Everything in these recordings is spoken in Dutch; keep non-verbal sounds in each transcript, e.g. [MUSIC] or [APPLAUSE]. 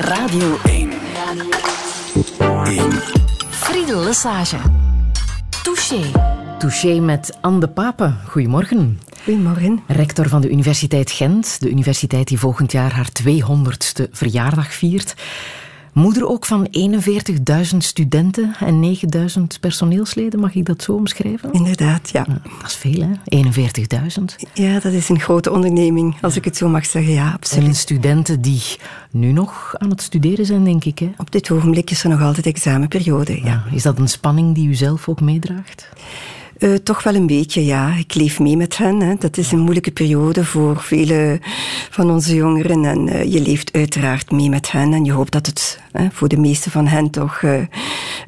Radio 1. 1. Friedel Lesage. Touché. Touché met Anne de Pape. Goedemorgen. Goedemorgen. Rector van de Universiteit Gent. De universiteit die volgend jaar haar 200ste verjaardag viert. Moeder ook van 41.000 studenten en 9.000 personeelsleden, mag ik dat zo omschrijven? Inderdaad, ja. dat is veel, hè? 41.000. Ja, dat is een grote onderneming, als ik het zo mag zeggen. Ja, absoluut. En studenten die nu nog aan het studeren zijn, denk ik. Hè? Op dit ogenblik is er nog altijd examenperiode, ja. Is dat een spanning die u zelf ook meedraagt? Uh, toch wel een beetje, ja. Ik leef mee met hen. Hè. Dat is een moeilijke periode voor vele van onze jongeren. En uh, je leeft uiteraard mee met hen. En je hoopt dat het hè, voor de meeste van hen toch uh,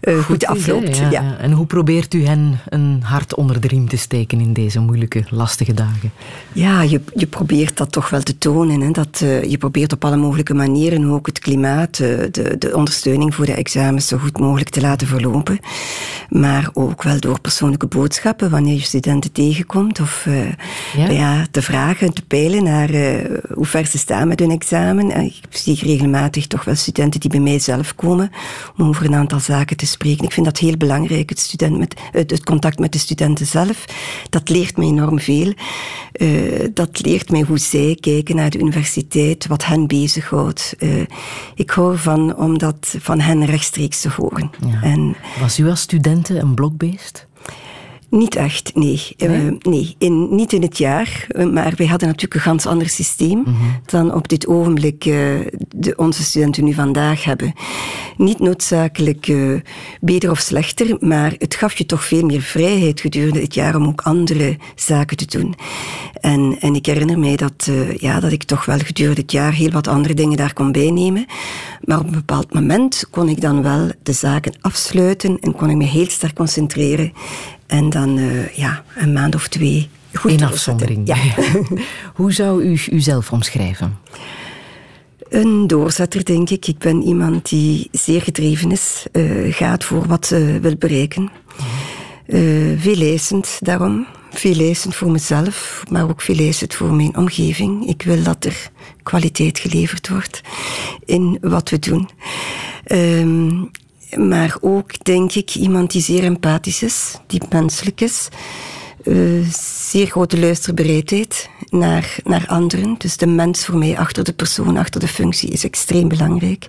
goed, goed, afloopt. ja, ja. En hoe probeert u hen een hart onder de riem te steken in deze moeilijke, lastige dagen? Ja, je, je probeert dat toch wel te tonen. Hè. Dat, je probeert op alle mogelijke manieren ook het klimaat, de, de ondersteuning voor de examens zo goed mogelijk te laten verlopen. Maar ook wel door persoonlijke boodschappen wanneer je studenten tegenkomt. Of ja. ja. te vragen, te peilen naar hoe ver ze staan met hun examen. En ik zie regelmatig toch wel studenten die bij mij zelf komen om over een aantal zaken te spreken. Ik vind dat heel belangrijk, het, student met, het, het contact met de studenten zelf. Dat leert me enorm veel. Uh, dat leert mij hoe zij kijken naar de universiteit, wat hen bezighoudt. ik hou van om dat van hen rechtstreeks te horen. Ja. En, Was u als studenten een blokbeest? Niet echt, nee. Nee, uh, nee. In, niet in het jaar, maar wij hadden natuurlijk een ganz ander systeem mm -hmm. dan op dit ogenblik uh, de, onze studenten nu vandaag hebben. Niet noodzakelijk uh, beter of slechter, maar het gaf je toch veel meer vrijheid gedurende het jaar om ook andere zaken te doen. En, en ik herinner mij dat, ja, dat ik toch wel gedurende het jaar heel wat andere dingen daar kon bijnemen. Maar op een bepaald moment kon ik dan wel de zaken afsluiten en kon ik me heel sterk concentreren. En dan uh, ja, een maand of twee goed In afzondering. Ja. [LAUGHS] Hoe zou u uzelf omschrijven? Een doorzetter, denk ik. Ik ben iemand die zeer gedreven is, uh, gaat voor wat ze wil bereiken. Uh, veel eisend daarom. Veel eisend voor mezelf, maar ook veel eisend voor mijn omgeving. Ik wil dat er kwaliteit geleverd wordt in wat we doen. Um, maar ook, denk ik, iemand die zeer empathisch is, die menselijk is. Uh, zeer grote luisterbereidheid naar, naar anderen. Dus de mens voor mij achter de persoon, achter de functie, is extreem belangrijk.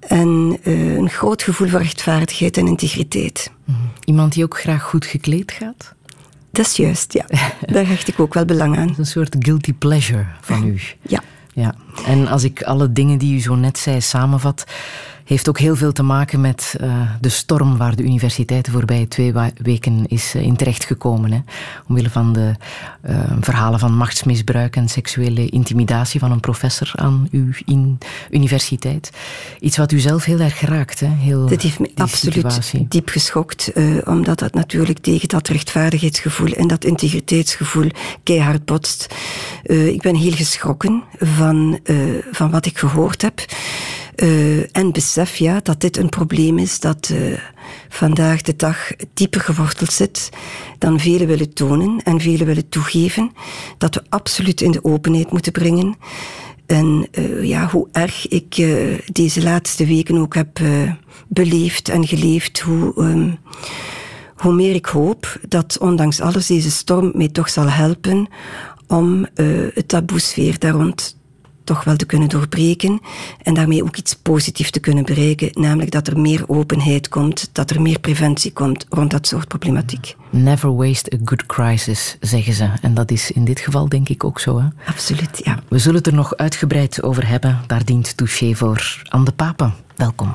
En uh, een groot gevoel voor rechtvaardigheid en integriteit. Iemand die ook graag goed gekleed gaat? Dat is juist, ja. [LAUGHS] Daar hecht ik ook wel belang aan. Een soort guilty pleasure van u. Ja. ja. En als ik alle dingen die u zo net zei samenvat, heeft ook heel veel te maken met uh, de storm waar de universiteit de voorbije twee weken is uh, in terechtgekomen. Hè. Omwille van de uh, verhalen van machtsmisbruik en seksuele intimidatie van een professor aan uw in universiteit. Iets wat u zelf heel erg geraakt. Hè. Heel, dat heeft me absoluut situatie. diep geschokt, omdat dat natuurlijk tegen dat rechtvaardigheidsgevoel en dat integriteitsgevoel keihard botst. ik ben heel geschrokken van, van wat ik gehoord heb. Uh, en besef ja, dat dit een probleem is dat uh, vandaag de dag dieper geworteld zit dan velen willen tonen en velen willen toegeven. Dat we absoluut in de openheid moeten brengen. En uh, ja, hoe erg ik deze laatste weken ook heb beleefd en geleefd, hoe, um, hoe meer ik hoop dat ondanks alles deze storm mij toch zal helpen om het taboesfeer daar rond toch wel te kunnen doorbreken en daarmee ook iets positiefs te kunnen bereiken, namelijk dat er meer openheid komt, dat er meer preventie komt rond dat soort problematiek. Never waste a good crisis, zeggen ze. En dat is in dit geval denk ik ook zo. Hè? Absoluut, ja. We zullen het er nog uitgebreid over hebben. Daar dient Touché voor. Anne de Pape, welkom.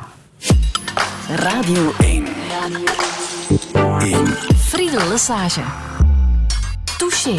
Radio 1. Radio 1. Friedel Lesage. Touché.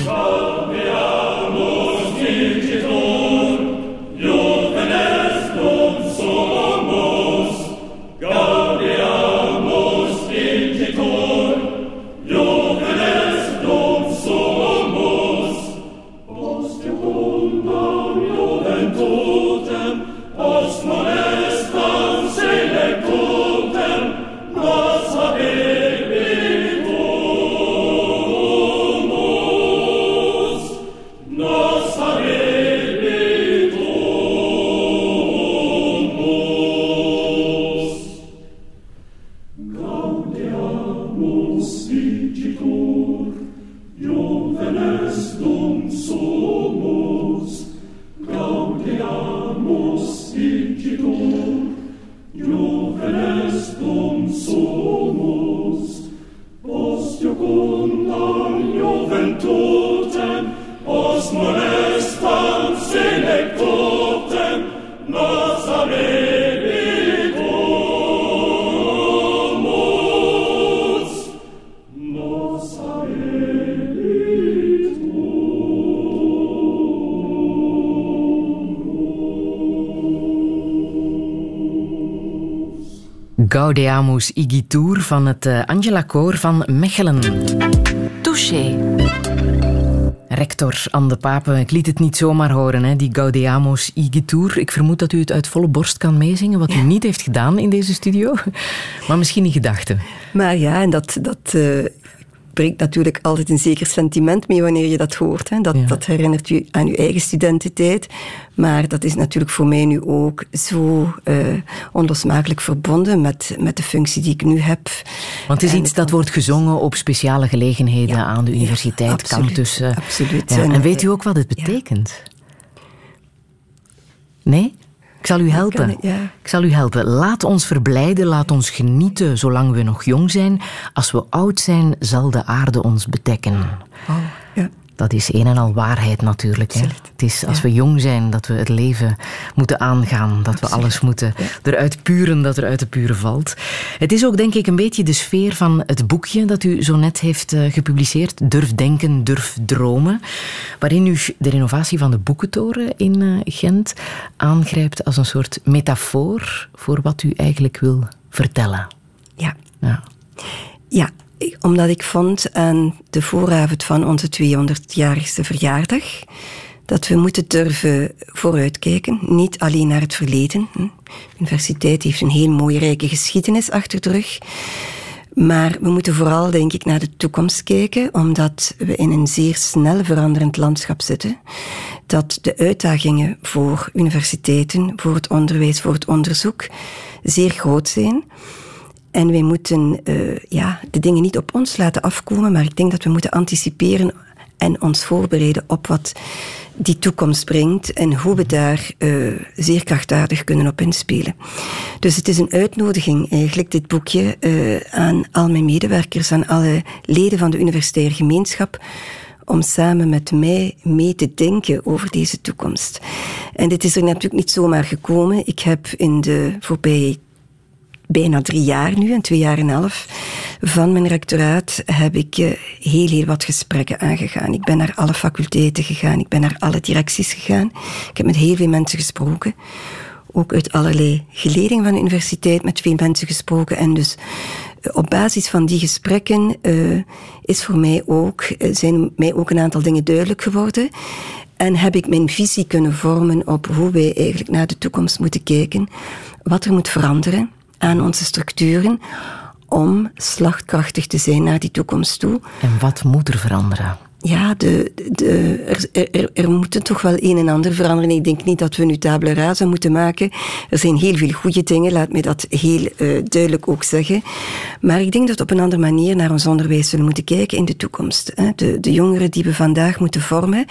Gaudeamus Igitur van het uh, Angela Koor van Mechelen. Touché. Rector Anne de Pape, ik liet het niet zomaar horen, hè, die Gaudeamus Igitur. Ik vermoed dat u het uit volle borst kan meezingen, wat u niet heeft gedaan in deze studio. Maar misschien in gedachten. Maar ja, en dat, dat uh, brengt natuurlijk altijd een zeker sentiment mee wanneer je dat hoort. Hè. Dat, dat herinnert je aan je eigen studententijd. Maar dat is natuurlijk voor mij nu ook zo uh, onlosmakelijk verbonden met, met de functie die ik nu heb. Want het is iets dat wordt gezongen op speciale gelegenheden aan de universiteit, ja, absoluut, campus. Absoluut. En, weet u ook wat het betekent? Nee? Ik zal u helpen. Ik zal u helpen. Laat ons verblijden, laat ons genieten zolang we nog jong zijn. Als we oud zijn, zal de aarde ons bedekken. Oh, ja. Dat is een en al waarheid natuurlijk. Hè? Het is als we jong zijn dat we het leven moeten aangaan. Dat we alles moeten eruit puren dat er uit de puren valt. Het is ook denk ik een beetje de sfeer van het boekje dat u zo net heeft uh, gepubliceerd. Durf denken, durf dromen. Waarin u de renovatie van de boekentoren in uh, Gent aangrijpt als een soort metafoor voor wat u eigenlijk wil vertellen. Ja. Ja. Ja, omdat ik vond aan de vooravond van onze 200-jarigste verjaardag dat we moeten durven vooruitkijken, niet alleen naar het verleden. De universiteit heeft een heel mooie rijke geschiedenis achter de rug. Maar we moeten vooral, denk ik, naar de toekomst kijken, omdat we in een zeer snel veranderend landschap zitten. Dat de uitdagingen voor universiteiten, voor het onderwijs, voor het onderzoek zeer groot zijn. En wij moeten uh, ja, de dingen niet op ons laten afkomen, maar ik denk dat we moeten anticiperen en ons voorbereiden op wat die toekomst brengt en hoe we daar uh, zeer krachtdadig kunnen op inspelen. Dus het is een uitnodiging eigenlijk, dit boekje, uh, aan al mijn medewerkers, aan alle leden van de universitaire gemeenschap, om samen met mij mee te denken over deze toekomst. En dit is er natuurlijk niet zomaar gekomen. Ik heb in de voorbije bijna drie jaar nu, en twee jaar en een half, van mijn rectoraat heb ik eh, heel, heel wat gesprekken aangegaan. Ik ben naar alle faculteiten gegaan, ik ben naar alle directies gegaan. Ik heb met heel veel mensen gesproken. Ook uit allerlei geledingen van de universiteit met veel mensen gesproken. En dus eh, op basis van die gesprekken uh, is voor mij ook, zijn mij ook een aantal dingen duidelijk geworden. En heb ik mijn visie kunnen vormen op hoe wij eigenlijk naar de toekomst moeten kijken. Wat er moet veranderen aan onze structuren om slagkrachtig te zijn naar die toekomst toe. En wat moet er veranderen? Ja, de, de, er, er, er moet toch wel een en ander veranderen. Ik denk niet dat we nu tabula rasa moeten maken. Er zijn heel veel goede dingen, laat me dat heel uh, duidelijk ook zeggen. Maar ik denk dat we op een andere manier naar ons onderwijs zullen moeten kijken in de toekomst. Hè. De, de jongeren die we vandaag moeten vormen,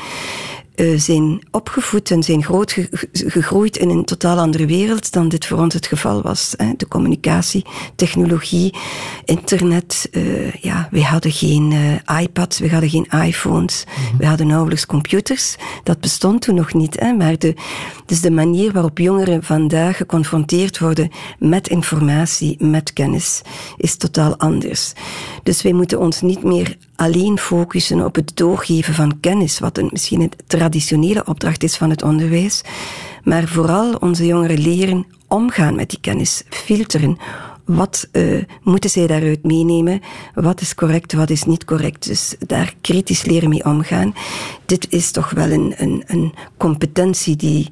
uh, zijn opgevoed en zijn groot gegroeid in een totaal andere wereld dan dit voor ons het geval was. Hè. De communicatie, technologie, internet. Uh, ja, we hadden geen uh, iPads, we hadden geen iPhones, mm we hadden nauwelijks computers. Dat bestond toen nog niet. Hè. Maar de, dus de manier waarop jongeren vandaag geconfronteerd worden met informatie, met kennis, is totaal anders. Dus wij moeten ons niet meer alleen focussen op het doorgeven van kennis, wat een, misschien een traditionele opdracht is van het onderwijs, maar vooral onze jongeren leren omgaan met die kennis, filteren. Wat uh, moeten zij daaruit meenemen? Wat is correct, wat is niet correct? Dus daar kritisch leren mee omgaan. Dit is toch wel een, een, een competentie die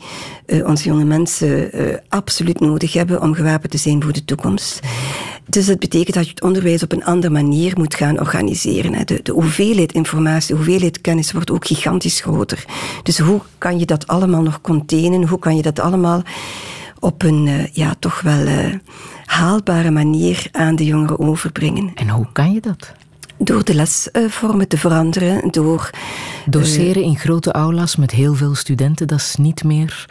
uh, onze jonge mensen uh, absoluut nodig hebben om gewapend te zijn voor de toekomst. Dus dat betekent dat je het onderwijs op een andere manier moet gaan organiseren. De, de hoeveelheid informatie, de hoeveelheid kennis wordt ook gigantisch groter. Dus hoe kan je dat allemaal nog containen? Hoe kan je dat allemaal op een ja, toch wel haalbare manier aan de jongeren overbrengen? En hoe kan je dat? Door de lesvormen te veranderen, door... Doseren in grote aulas met heel veel studenten, dat is niet meer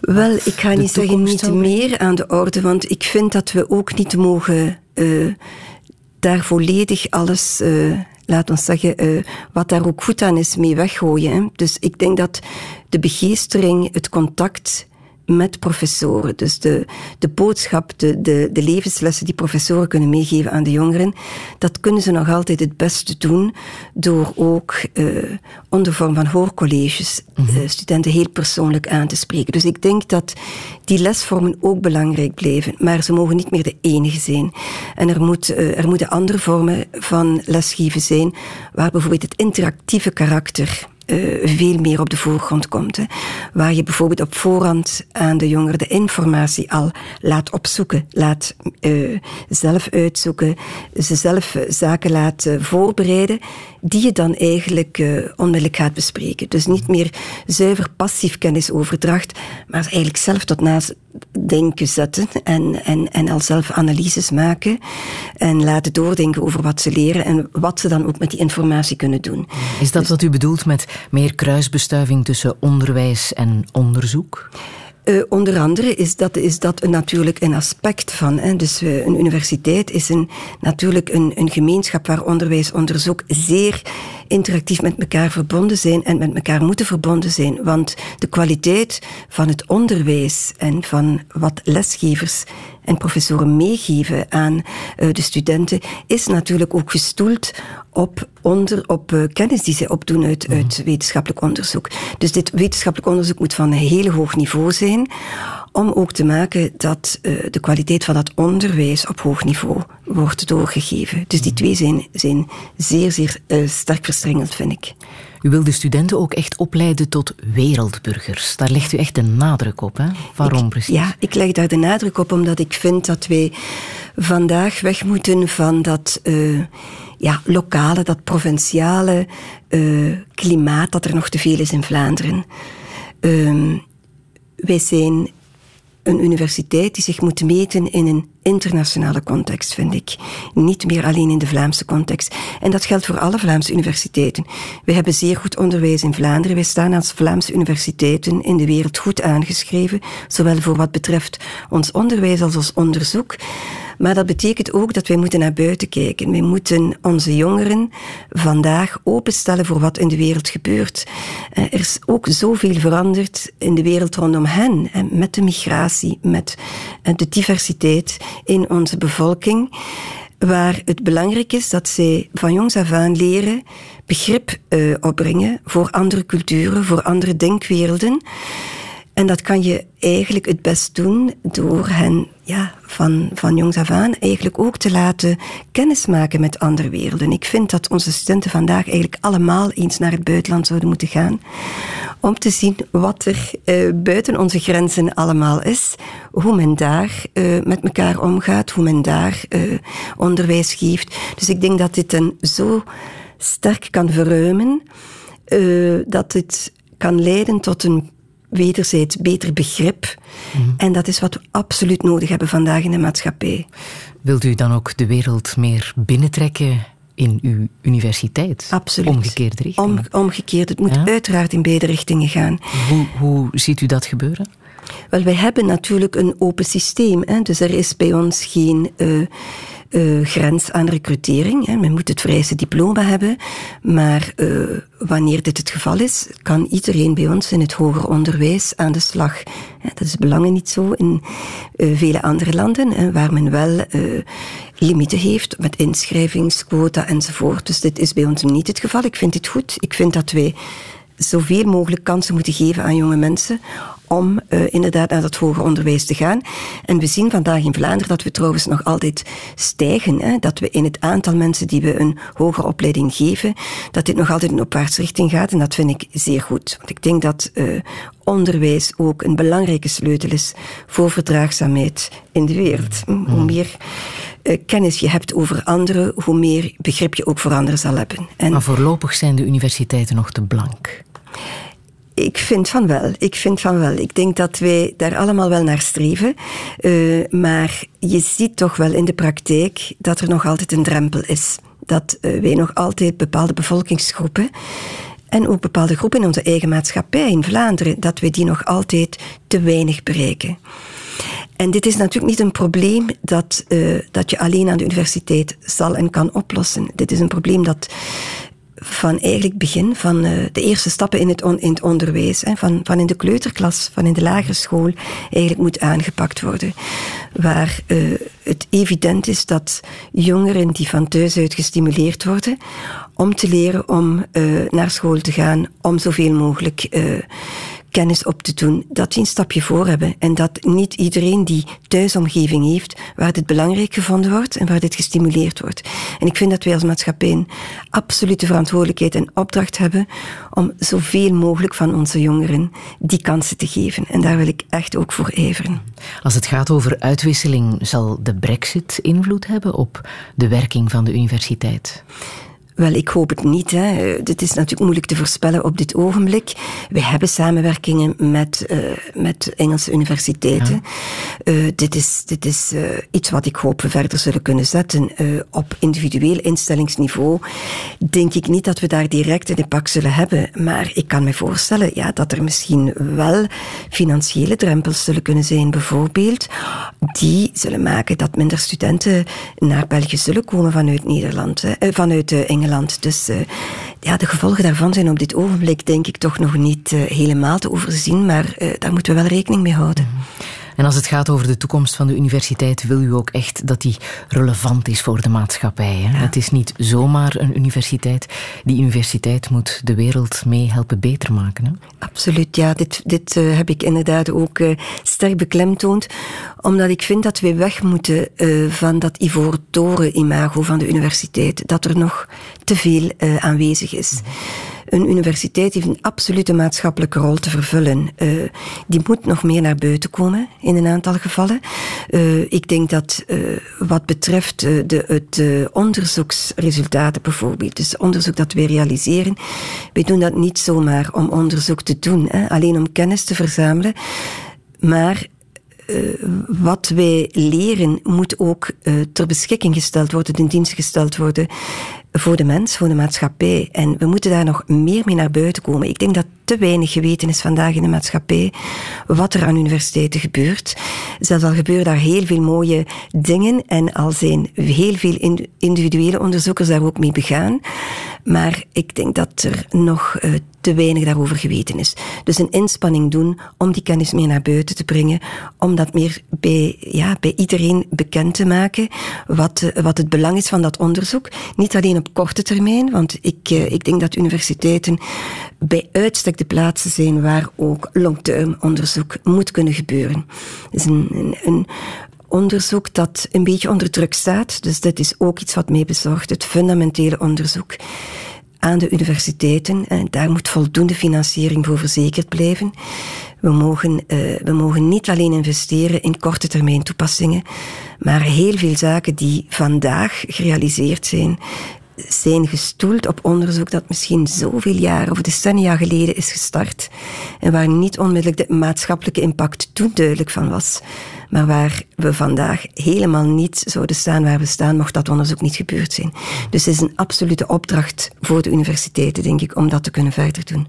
wel, ik ga niet zeggen niet meer aan de orde, want ik vind dat we ook niet mogen uh, daar volledig alles, uh, laat ons zeggen, uh, wat daar ook goed aan is, mee weggooien. Hè. Dus ik denk dat de begeestering, het contact met professoren. Dus de, de boodschap, de, de, de levenslessen die professoren kunnen meegeven aan de jongeren, dat kunnen ze nog altijd het beste doen door ook uh, onder vorm van hoorcolleges mm studenten heel persoonlijk aan te spreken. Dus ik denk dat die lesvormen ook belangrijk blijven, maar ze mogen niet meer de enige zijn. En er, moet, uh, er moeten andere vormen van lesgeven zijn, waar bijvoorbeeld het interactieve karakter uh, veel meer op de voorgrond komt. Hè. Waar je bijvoorbeeld op voorhand aan de jongeren de informatie al laat opzoeken, laat uh, zelf uitzoeken, ze zelf zaken laat uh, voorbereiden, die je dan eigenlijk onmiddellijk gaat bespreken. Dus niet meer zuiver passief kennisoverdracht, maar eigenlijk zelf tot nadenken zetten en, en, en al zelf analyses maken en laten doordenken over wat ze leren en wat ze dan ook met die informatie kunnen doen. Is dat dus, wat u bedoelt met meer kruisbestuiving tussen onderwijs en onderzoek? Uh, onder andere is dat, is dat een, natuurlijk een aspect van. Dus uh, een universiteit is een, natuurlijk een, een gemeenschap waar onderwijs onderzoek zeer interactief met elkaar verbonden zijn en met elkaar moeten verbonden zijn. Want de kwaliteit van het onderwijs en van wat lesgevers en professoren meegeven aan uh, de studenten, is natuurlijk ook gestoeld op, onder, op uh, kennis die ze opdoen uit, uit wetenschappelijk onderzoek. Dus dit wetenschappelijk onderzoek moet van een heel hoog niveau zijn, om ook te maken dat uh, de kwaliteit van dat onderwijs op hoog niveau wordt doorgegeven. Dus die twee zijn, zijn zeer, zeer sterk verstrengeld, vind ik. U wil de studenten ook echt opleiden tot wereldburgers. Daar legt u echt de nadruk op. Hè? Waarom precies? Ja, ik leg daar de nadruk op omdat ik vind dat wij vandaag weg moeten van dat uh, ja, lokale, dat provinciale klimaat dat er nog te veel is in Vlaanderen. Uh, wij zijn een universiteit die zich moet meten in een internationale context, vind ik. Niet meer alleen in de Vlaamse context. En dat geldt voor alle Vlaamse universiteiten. We hebben zeer goed onderwijs in Vlaanderen. Wij staan als Vlaamse universiteiten in de wereld goed aangeschreven, zowel voor wat betreft ons onderwijs als ons onderzoek. Maar dat betekent ook dat wij moeten naar buiten kijken. Wij moeten onze jongeren vandaag openstellen voor wat in de wereld gebeurt. Eh, er is ook zoveel veranderd in de wereld rondom hen. Met de migratie, met eh, de diversiteit in onze bevolking. Waar het belangrijk is dat zij van jongs af aan leren begrip uh, opbrengen voor andere culturen, voor andere denkwerelden. En dat kan je eigenlijk het best doen door hen ja, van, van jongs af aan eigenlijk ook te laten kennismaken met andere werelden. Ik vind dat onze studenten vandaag eigenlijk allemaal eens naar het buitenland zouden moeten gaan. Om te zien wat er uh, buiten onze grenzen allemaal is. Hoe men daar uh, met elkaar omgaat. Hoe men daar uh, onderwijs geeft. Dus ik denk dat dit een zo sterk kan verruimen. dat het kan leiden tot een wederzijds beter begrip. Mhm. En dat is wat we absoluut nodig hebben vandaag in de maatschappij. Wilt u dan ook de wereld meer binnentrekken in uw universiteit? Absoluut. Omgekeerd richting? Om, omgekeerd. Het moet uiteraard in beide richtingen gaan. Hoe, hoe ziet u dat gebeuren? Wel, wij hebben natuurlijk een open systeem. Hè? Dus er is bij ons geen... Uh, uh, grens aan recrutering. Hè. Men moet het vereiste diploma hebben, maar uh, wanneer dit het geval is, kan iedereen bij ons in het hoger onderwijs aan de slag. Dat is belangen niet zo in uh, vele andere landen, waar men wel limieten heeft met inschrijvingsquota enzovoort. Dus dit is bij ons niet het geval. Ik vind dit goed. Ik vind dat wij zoveel mogelijk kansen moeten geven aan jonge mensen om uh, inderdaad naar het hoger onderwijs te gaan. En we zien vandaag in Vlaanderen dat we trouwens nog altijd stijgen. Hè? Dat we in het aantal mensen die we een hogere opleiding geven, dat dit nog altijd in opwaartse richting gaat. En dat vind ik zeer goed. Want ik denk dat uh, onderwijs ook een belangrijke sleutel is voor verdraagzaamheid in de wereld. Hm, hoe mm. meer uh, kennis je hebt over anderen, hoe meer begrip je ook voor anderen zal hebben. En maar voorlopig zijn de universiteiten nog te blank. Ik vind van wel. Ik vind van wel. Ik denk dat wij daar allemaal wel naar streven. Uh, maar je ziet toch wel in de praktijk dat er nog altijd een drempel is. Dat uh, wij nog altijd bepaalde bevolkingsgroepen en ook bepaalde groepen in onze eigen maatschappij in Vlaanderen, dat we die nog altijd te weinig bereiken. En dit is natuurlijk niet een probleem dat, uh, dat je alleen aan de universiteit zal en kan oplossen. Dit is een probleem dat van eigenlijk begin, van uh, de eerste stappen in het, on, in onderwijs, hè, van, van in de kleuterklas, van in de lagere school, eigenlijk moet aangepakt worden. Waar uh, het evident is dat jongeren die van thuis uit gestimuleerd worden om te leren om uh, naar school te gaan, om zoveel mogelijk kennis op te doen, dat die een stapje voor hebben. En dat niet iedereen die thuisomgeving heeft, waar dit belangrijk gevonden wordt en waar dit gestimuleerd wordt. En ik vind dat wij als maatschappij een absolute verantwoordelijkheid en opdracht hebben om zoveel mogelijk van onze jongeren die kansen te geven. En daar wil ik echt ook voor ijveren. Als het gaat over uitwisseling, zal de brexit invloed hebben op de werking van de universiteit? Wel, ik hoop het niet. Hè. Dit is natuurlijk moeilijk te voorspellen op dit ogenblik. We hebben samenwerkingen met, uh, met Engelse universiteiten. Ja. Uh, dit is, dit is uh, iets wat ik hoop we verder zullen kunnen zetten. op individueel instellingsniveau denk ik niet dat we daar direct een impact zullen hebben. Maar ik kan me voorstellen ja, dat er misschien wel financiële drempels zullen kunnen zijn, bijvoorbeeld, die zullen maken dat minder studenten naar België zullen komen vanuit Nederland, hè, vanuit Engeland dus uh, ja, de gevolgen daarvan zijn op dit ogenblik denk ik toch nog niet uh, helemaal te overzien, maar uh, daar moeten we wel rekening mee houden. Mhm. En als het gaat over de toekomst van de universiteit, wil u ook echt dat die relevant is voor de maatschappij. Hè? Het is niet zomaar een universiteit. Die universiteit moet de wereld mee helpen beter maken. Hè? Absoluut, ja. Dit, dit uh, heb ik inderdaad ook uh, sterk beklemtoond. Omdat ik vind dat we weg moeten uh, van dat ivoren toren imago van de universiteit. Dat er nog te veel aanwezig is. Mm -hmm. Een universiteit heeft een absolute maatschappelijke rol te vervullen. Uh, die moet nog meer naar buiten komen in een aantal gevallen. Uh, ik denk dat uh, wat betreft de, het onderzoeksresultaten bijvoorbeeld, dus onderzoek dat we realiseren, we doen dat niet zomaar om onderzoek te doen, hè, alleen om kennis te verzamelen. Maar wat wij leren moet ook ter beschikking gesteld worden, ten dienst gesteld worden voor de mens, voor de maatschappij. En we moeten daar nog meer mee naar buiten komen. Ik denk dat te weinig geweten is vandaag in de maatschappij wat er aan universiteiten gebeurt. Zelfs al gebeuren daar heel veel mooie dingen en al zijn heel veel individuele onderzoekers daar ook mee begaan. Maar ik denk dat er nog uh, te weinig daarover geweten is. Dus een inspanning doen om die kennis meer naar buiten te brengen, om dat meer bij, ja, bij iedereen bekend te maken, wat, wat het belang is van dat onderzoek. Niet alleen op korte termijn, want ik, uh, ik denk dat universiteiten bij uitstek de plaatsen zijn waar ook long-term onderzoek moet kunnen gebeuren. Het is een, een, onderzoek dat een beetje onder druk staat. Dus dat is ook iets wat mij bezorgt, het fundamentele onderzoek aan de universiteiten. En daar moet voldoende financiering voor verzekerd blijven. We mogen, uh, we mogen niet alleen investeren in korte termijn toepassingen, maar heel veel zaken die vandaag gerealiseerd zijn, zijn gestoeld op onderzoek dat misschien zoveel jaren of decennia geleden is gestart en waar niet onmiddellijk de maatschappelijke impact toen duidelijk van was, maar waar we vandaag helemaal niet zouden staan waar we staan, mocht dat onderzoek niet gebeurd zijn. Dus het is een absolute opdracht voor de universiteiten, denk ik, om dat te kunnen verder doen.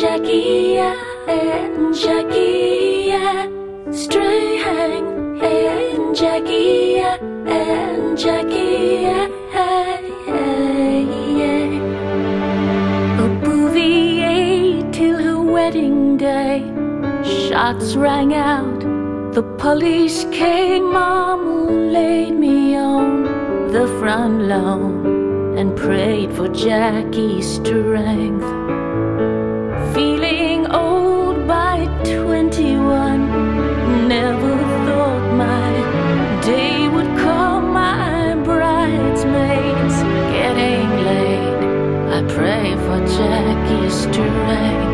Jackie eh, and Jackie string and eh, Jackie eh, and Jackie bouvier till her wedding day. Shots rang out. The police came mom laid me on the front lawn and prayed for Jackie's strength. Feeling old by 21, never thought my day would come. My bridesmaids getting laid. I pray for Jackie's me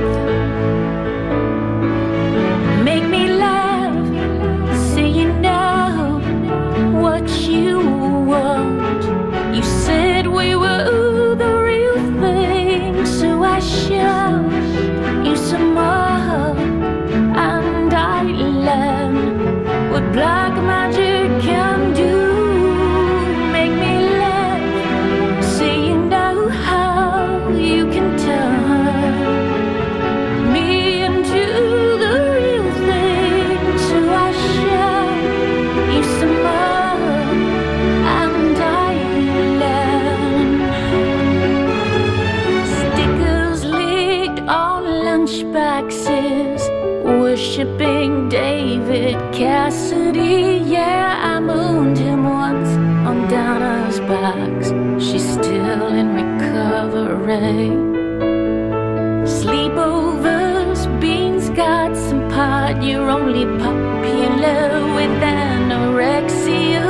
Sleepovers, beans got some pot. You're only popular with anorexia.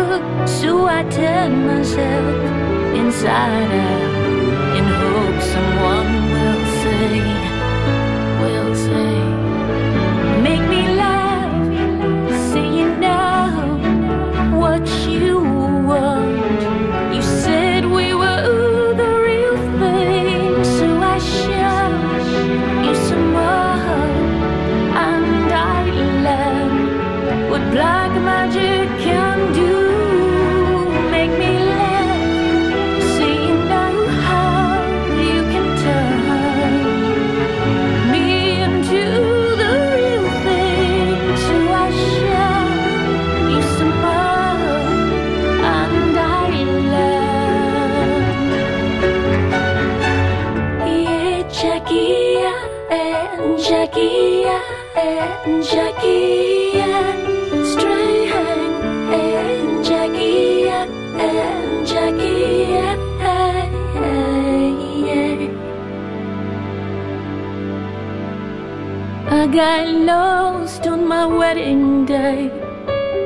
So I turn myself inside out got lost on my wedding day.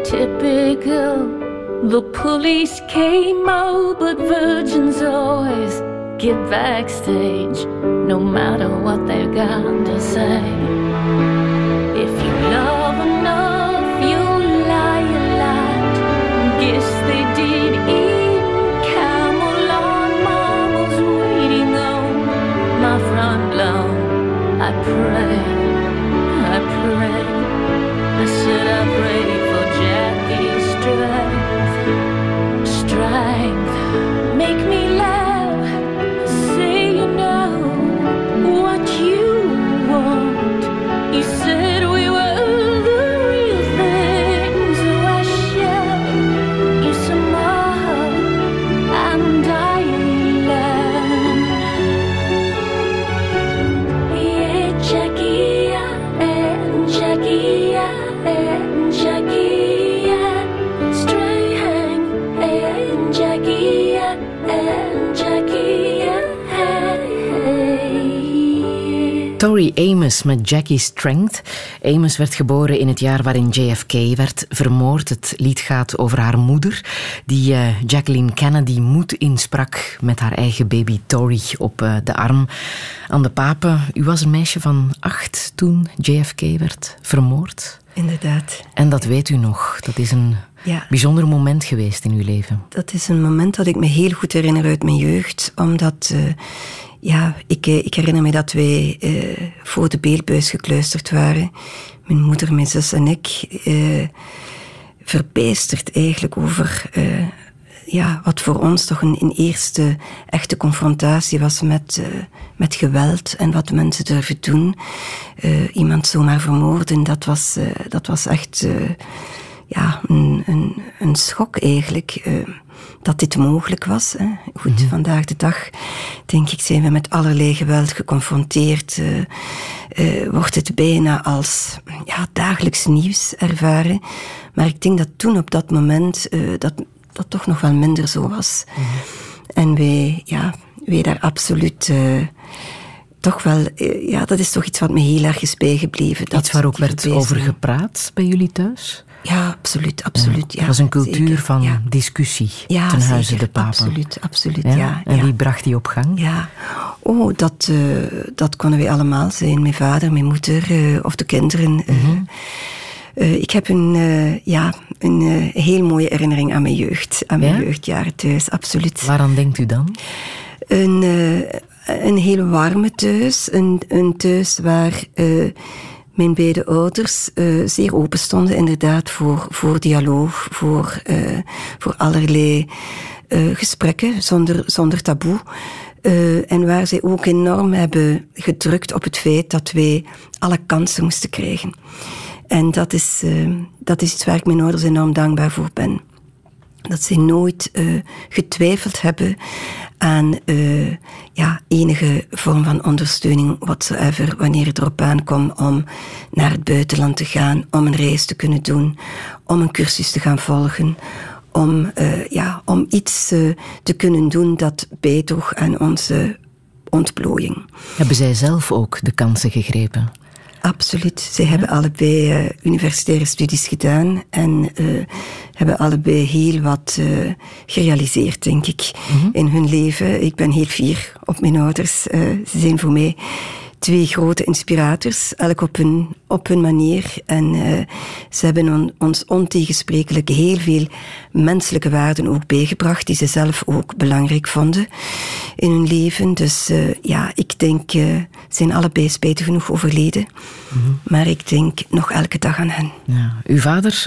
Typical. The police came out, but virgins always get backstage, no matter what they've got to say. Tori Amos met Jackie Strength. Amos werd geboren in het jaar waarin JFK werd vermoord. Het lied gaat over haar moeder, die eh, Jacqueline Kennedy moed insprak met haar eigen baby Tori op eh, de arm. Aan de papen, u was een meisje van acht toen JFK werd vermoord. Inderdaad. En dat weet u nog. Dat is een Ja. bijzonder moment geweest in uw leven. Dat is een moment dat ik me heel goed herinner uit mijn jeugd, omdat eh, ja, ik, eh, ik herinner me dat wij eh, voor de beeldbuis gekluisterd waren. Mijn moeder, mijn zus en ik. eh verbijsterd eigenlijk over ja, wat voor ons toch een, een eerste echte confrontatie was met, met geweld en wat mensen durven doen. Iemand zomaar vermoorden, dat was, dat was echt ja, een, een, een schok eigenlijk. eh, dat dit mogelijk was. Hè. Goed, vandaag de dag, denk ik, zijn we met allerlei geweld geconfronteerd. eh, wordt het bijna als ja, dagelijks nieuws ervaren. Maar ik denk dat toen op dat moment dat, dat toch nog wel minder zo was. En wij, ja, wij daar absoluut... toch wel, ja, dat is toch iets wat me heel erg is bijgebleven. Dat, Iets waar ook werd over gepraat bij jullie thuis? Ja, absoluut, absoluut. Ja, Er was een cultuur zeker, van ja. discussie Ja, ten huize zeker, de papen. Absoluut, absoluut, Ja? en wie bracht die op gang? Ja, oh, dat, eh, dat konden wij allemaal zijn. Mijn vader, mijn moeder eh, of de kinderen. eh. Mhm. Ik heb een, ja, een heel mooie herinnering aan mijn jeugd. Aan mijn Ja? jeugdjaren thuis, absoluut. Waaraan denkt u dan? Een, een heel warme thuis. Een, een thuis waar mijn beide ouders eh, zeer open stonden, inderdaad, voor, voor dialoog, voor, eh, voor allerlei eh, gesprekken zonder, zonder taboe. En waar zij ook enorm hebben gedrukt op het feit dat wij alle kansen moesten krijgen. En dat is, dat is iets waar ik mijn ouders enorm dankbaar voor ben. Dat zij nooit uh, getwijfeld hebben aan uh, ja, enige vorm van ondersteuning whatsoever wanneer het erop aankomt om naar het buitenland te gaan, om een reis te kunnen doen, om een cursus te gaan volgen, om, uh, ja, om iets te kunnen doen dat bijdroeg aan onze ontplooiing. Hebben zij zelf ook de kansen gegrepen? Absoluut. Ze hebben allebei uh, universitaire studies gedaan en uh, hebben allebei heel wat uh, gerealiseerd, denk ik, mm -hmm. in hun leven. Ik ben heel fier op mijn ouders. ze zijn voor mij twee grote inspirators, elk op hun, op hun manier. En uh, ze hebben on, ons ontegensprekelijk heel veel menselijke waarden ook bijgebracht, die ze zelf ook belangrijk vonden in hun leven. Dus uh, ja, ik denk, uh, zijn allebei spijtig genoeg overleden. Mm -hmm. Maar ik denk nog elke dag aan hen. Ja, uw vader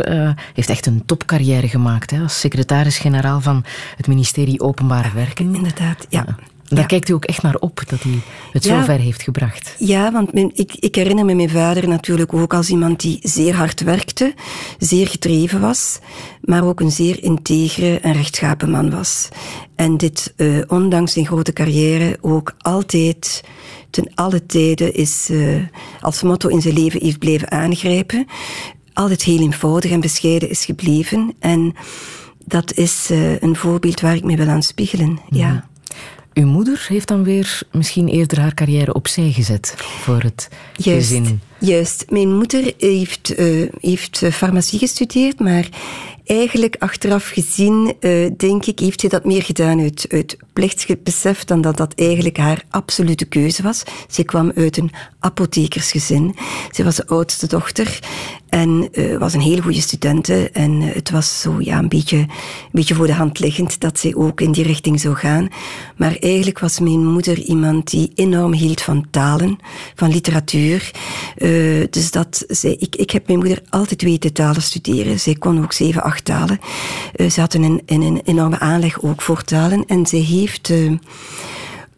heeft echt een topcarrière gemaakt hè, als secretaris-generaal van het ministerie Openbare Werken. Inderdaad, ja. ja. Daar ja. kijkt u ook echt naar op, dat hij het ja. zo ver heeft gebracht. Ja, want mijn, ik, ik herinner me mijn vader natuurlijk ook als iemand die zeer hard werkte, zeer gedreven was, maar ook een zeer integere en rechtschapen man was. En dit, uh, ondanks zijn grote carrière, ook altijd ten alle tijden is uh, als motto in zijn leven heeft blijven aangrijpen. Altijd heel eenvoudig en bescheiden is gebleven. En dat is uh, een voorbeeld waar ik me wil aan spiegelen. Ja. Uw moeder heeft dan weer misschien eerder haar carrière opzij gezet voor het juist, gezin. Juist. Mijn moeder heeft, uh, heeft farmacie gestudeerd, maar eigenlijk achteraf gezien, uh, denk ik, heeft ze dat meer gedaan uit, plichtsbesef dan dat dat eigenlijk haar absolute keuze was. Ze kwam uit een apothekersgezin. Ze was de oudste dochter en uh, was een hele goede studente. En uh, het was zo ja, een, beetje, beetje voor de hand liggend dat ze ook in die richting zou gaan. Maar eigenlijk was mijn moeder iemand die enorm hield van talen, van literatuur. Dus dat zij, ik, ik heb mijn moeder altijd weten talen studeren. Zij kon ook zeven, acht talen. ze had een, een, een enorme aanleg ook voor talen. En zij heeft...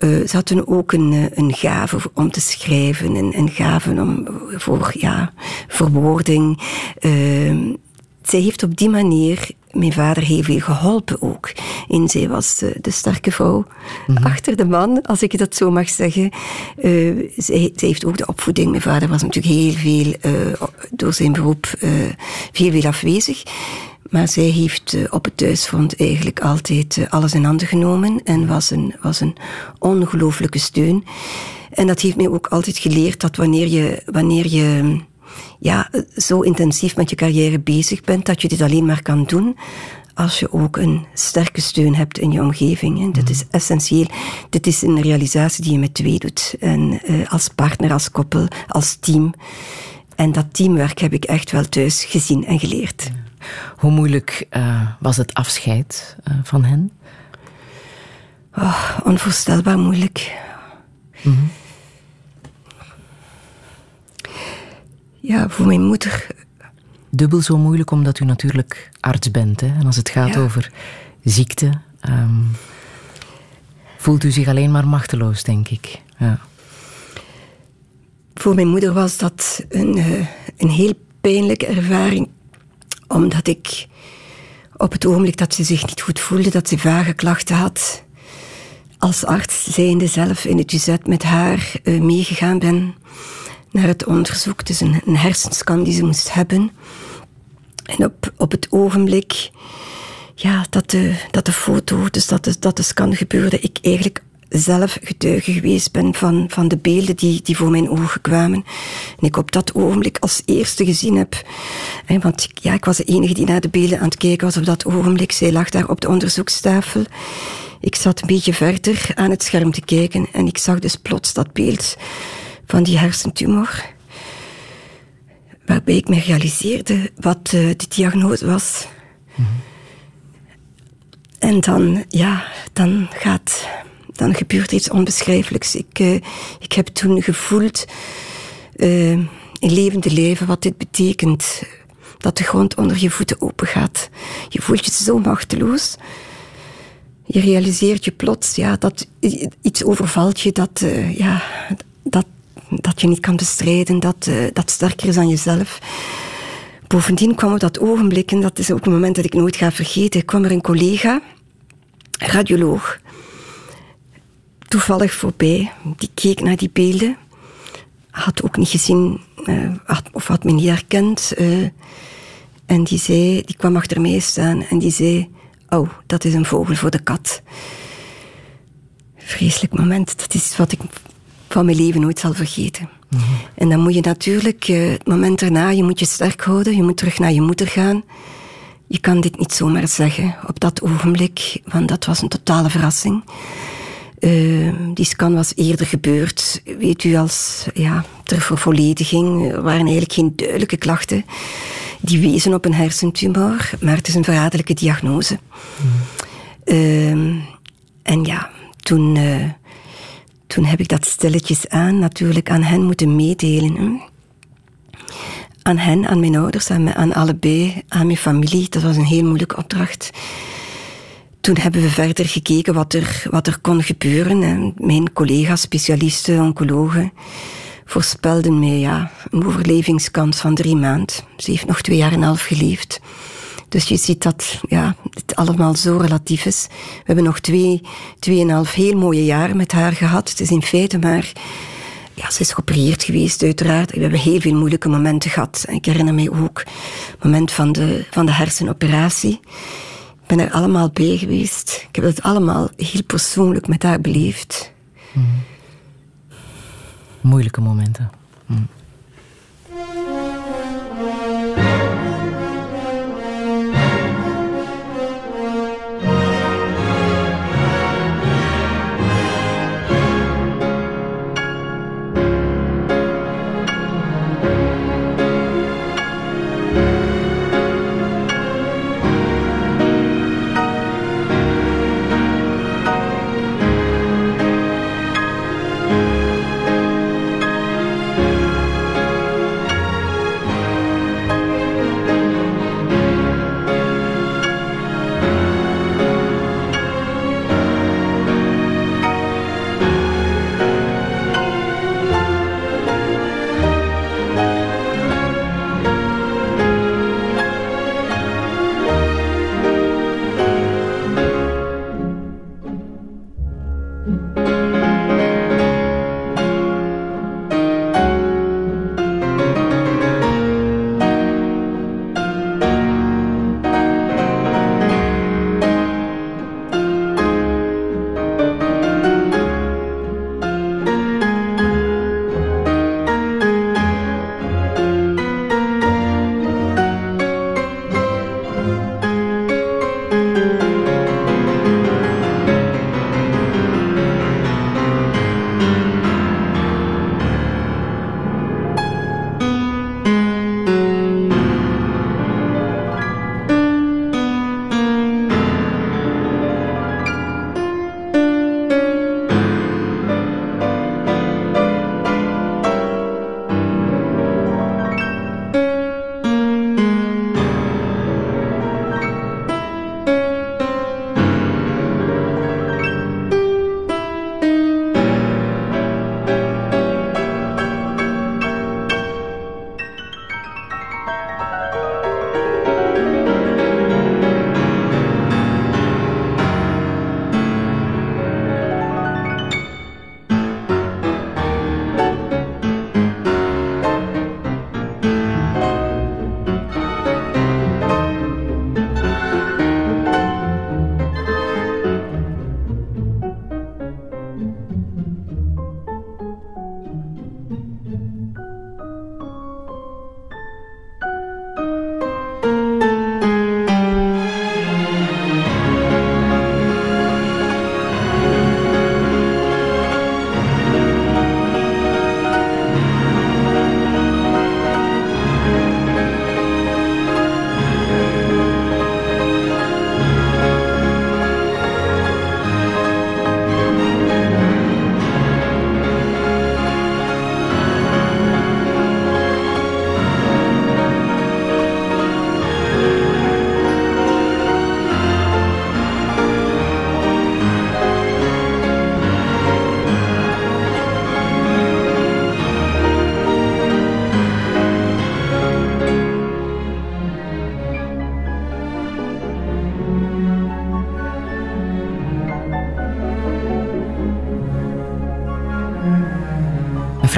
Uh, ze hadden ook een, een gave om te schrijven, een, een gave om, voor ja, verwoording. Uh, zij heeft op die manier mijn vader heel veel geholpen ook. En zij was de, sterke vrouw mm -hmm. achter de man, als ik dat zo mag zeggen. Uh, zij, zij, heeft ook de opvoeding. Mijn vader was natuurlijk heel veel, door zijn beroep, heel veel afwezig. Maar zij heeft uh, op het thuisfront eigenlijk altijd uh, alles in handen genomen en was een, was een ongelooflijke steun. En dat heeft mij ook altijd geleerd dat wanneer je, wanneer je ja, zo intensief met je carrière bezig bent, dat je dit alleen maar kan doen als je ook een sterke steun hebt in je omgeving. Hè. Dat is essentieel. Dit is een realisatie die je met twee doet. En uh, als partner, als koppel, als team. En dat teamwerk heb ik echt wel thuis gezien en geleerd. Hoe moeilijk uh, was het afscheid uh, van hen? Oh, onvoorstelbaar moeilijk. Mm -hmm. Ja, voor mijn moeder. Dubbel zo moeilijk omdat u natuurlijk arts bent. Hè? En als het gaat ja. over ziekte, um, voelt u zich alleen maar machteloos, denk ik. Ja. Voor mijn moeder was dat een, uh, een heel pijnlijke ervaring omdat ik op het ogenblik dat ze zich niet goed voelde, dat ze vage klachten had, als arts zijnde zelf in het UZ met haar uh, meegegaan ben naar het onderzoek. Dus een, hersenscan die ze moest hebben. En op, op het ogenblik ja, dat, de, dat de foto, dus dat dat de scan gebeurde, ik eigenlijk zelf getuige geweest ben van, van de beelden die, die voor mijn ogen kwamen. En ik op dat ogenblik als eerste gezien heb. Hè, want ik, ja, ik was de enige die naar de beelden aan het kijken was op dat ogenblik. Zij lag daar op de onderzoekstafel. Ik zat een beetje verder aan het scherm te kijken en ik zag dus plots dat beeld van die hersentumor. Waarbij ik me realiseerde wat uh, de diagnose was. Mm -hmm. En dan, ja, dan gaat dan gebeurt iets onbeschrijfelijks. Ik, uh, ik heb toen gevoeld uh, in levende leven wat dit betekent. Dat de grond onder je voeten open gaat. Je voelt je zo machteloos. Je realiseert je plots ja, dat iets overvalt je dat, uh, ja, dat, dat je niet kan bestrijden, dat, dat sterker is dan jezelf Bovendien kwam op dat ogenblik, en dat is ook een moment dat ik nooit ga vergeten, kwam er een collega, radioloog, toevallig voorbij. Die keek naar die beelden. Had ook niet gezien, uh, had, of had me niet herkend. Uh, en die zei, die kwam achter mij staan en die zei, oh, dat is een vogel voor de kat. Vreselijk moment. Dat is wat ik van mijn leven nooit zal vergeten. Mhm. En dan moet je natuurlijk, uh, het moment daarna, je moet je sterk houden. Je moet terug naar je moeder gaan. Je kan dit niet zomaar zeggen op dat ogenblik, want dat was een totale verrassing. Uh, die scan was eerder gebeurd, weet u, als ja, ter vervollediging. Er waren eigenlijk geen duidelijke klachten die wezen op een hersentumor, maar het is een verraderlijke diagnose. Mm. en ja, toen, uh, toen heb ik dat stilletjes aan natuurlijk aan hen moeten meedelen. Aan hen, aan mijn ouders, aan, aan allebei, aan mijn familie. Dat was een heel moeilijke opdracht toen hebben we verder gekeken wat er, wat er kon gebeuren. En mijn collega's, specialisten, oncologen, voorspelden mij ja, een overlevingskans van drie maanden. Ze heeft nog twee jaar en een half geleefd. Dus je ziet dat ja, het allemaal zo relatief is. We hebben nog twee, tweeënhalf heel mooie jaren met haar gehad. Het is in feite maar... Ja, ze is geopereerd geweest, uiteraard. We hebben heel veel moeilijke momenten gehad. Ik herinner mij ook het moment van de, van de hersenoperatie ben er allemaal bij geweest. Ik heb het allemaal heel persoonlijk met haar beleefd. Mm. Moeilijke momenten. Mm.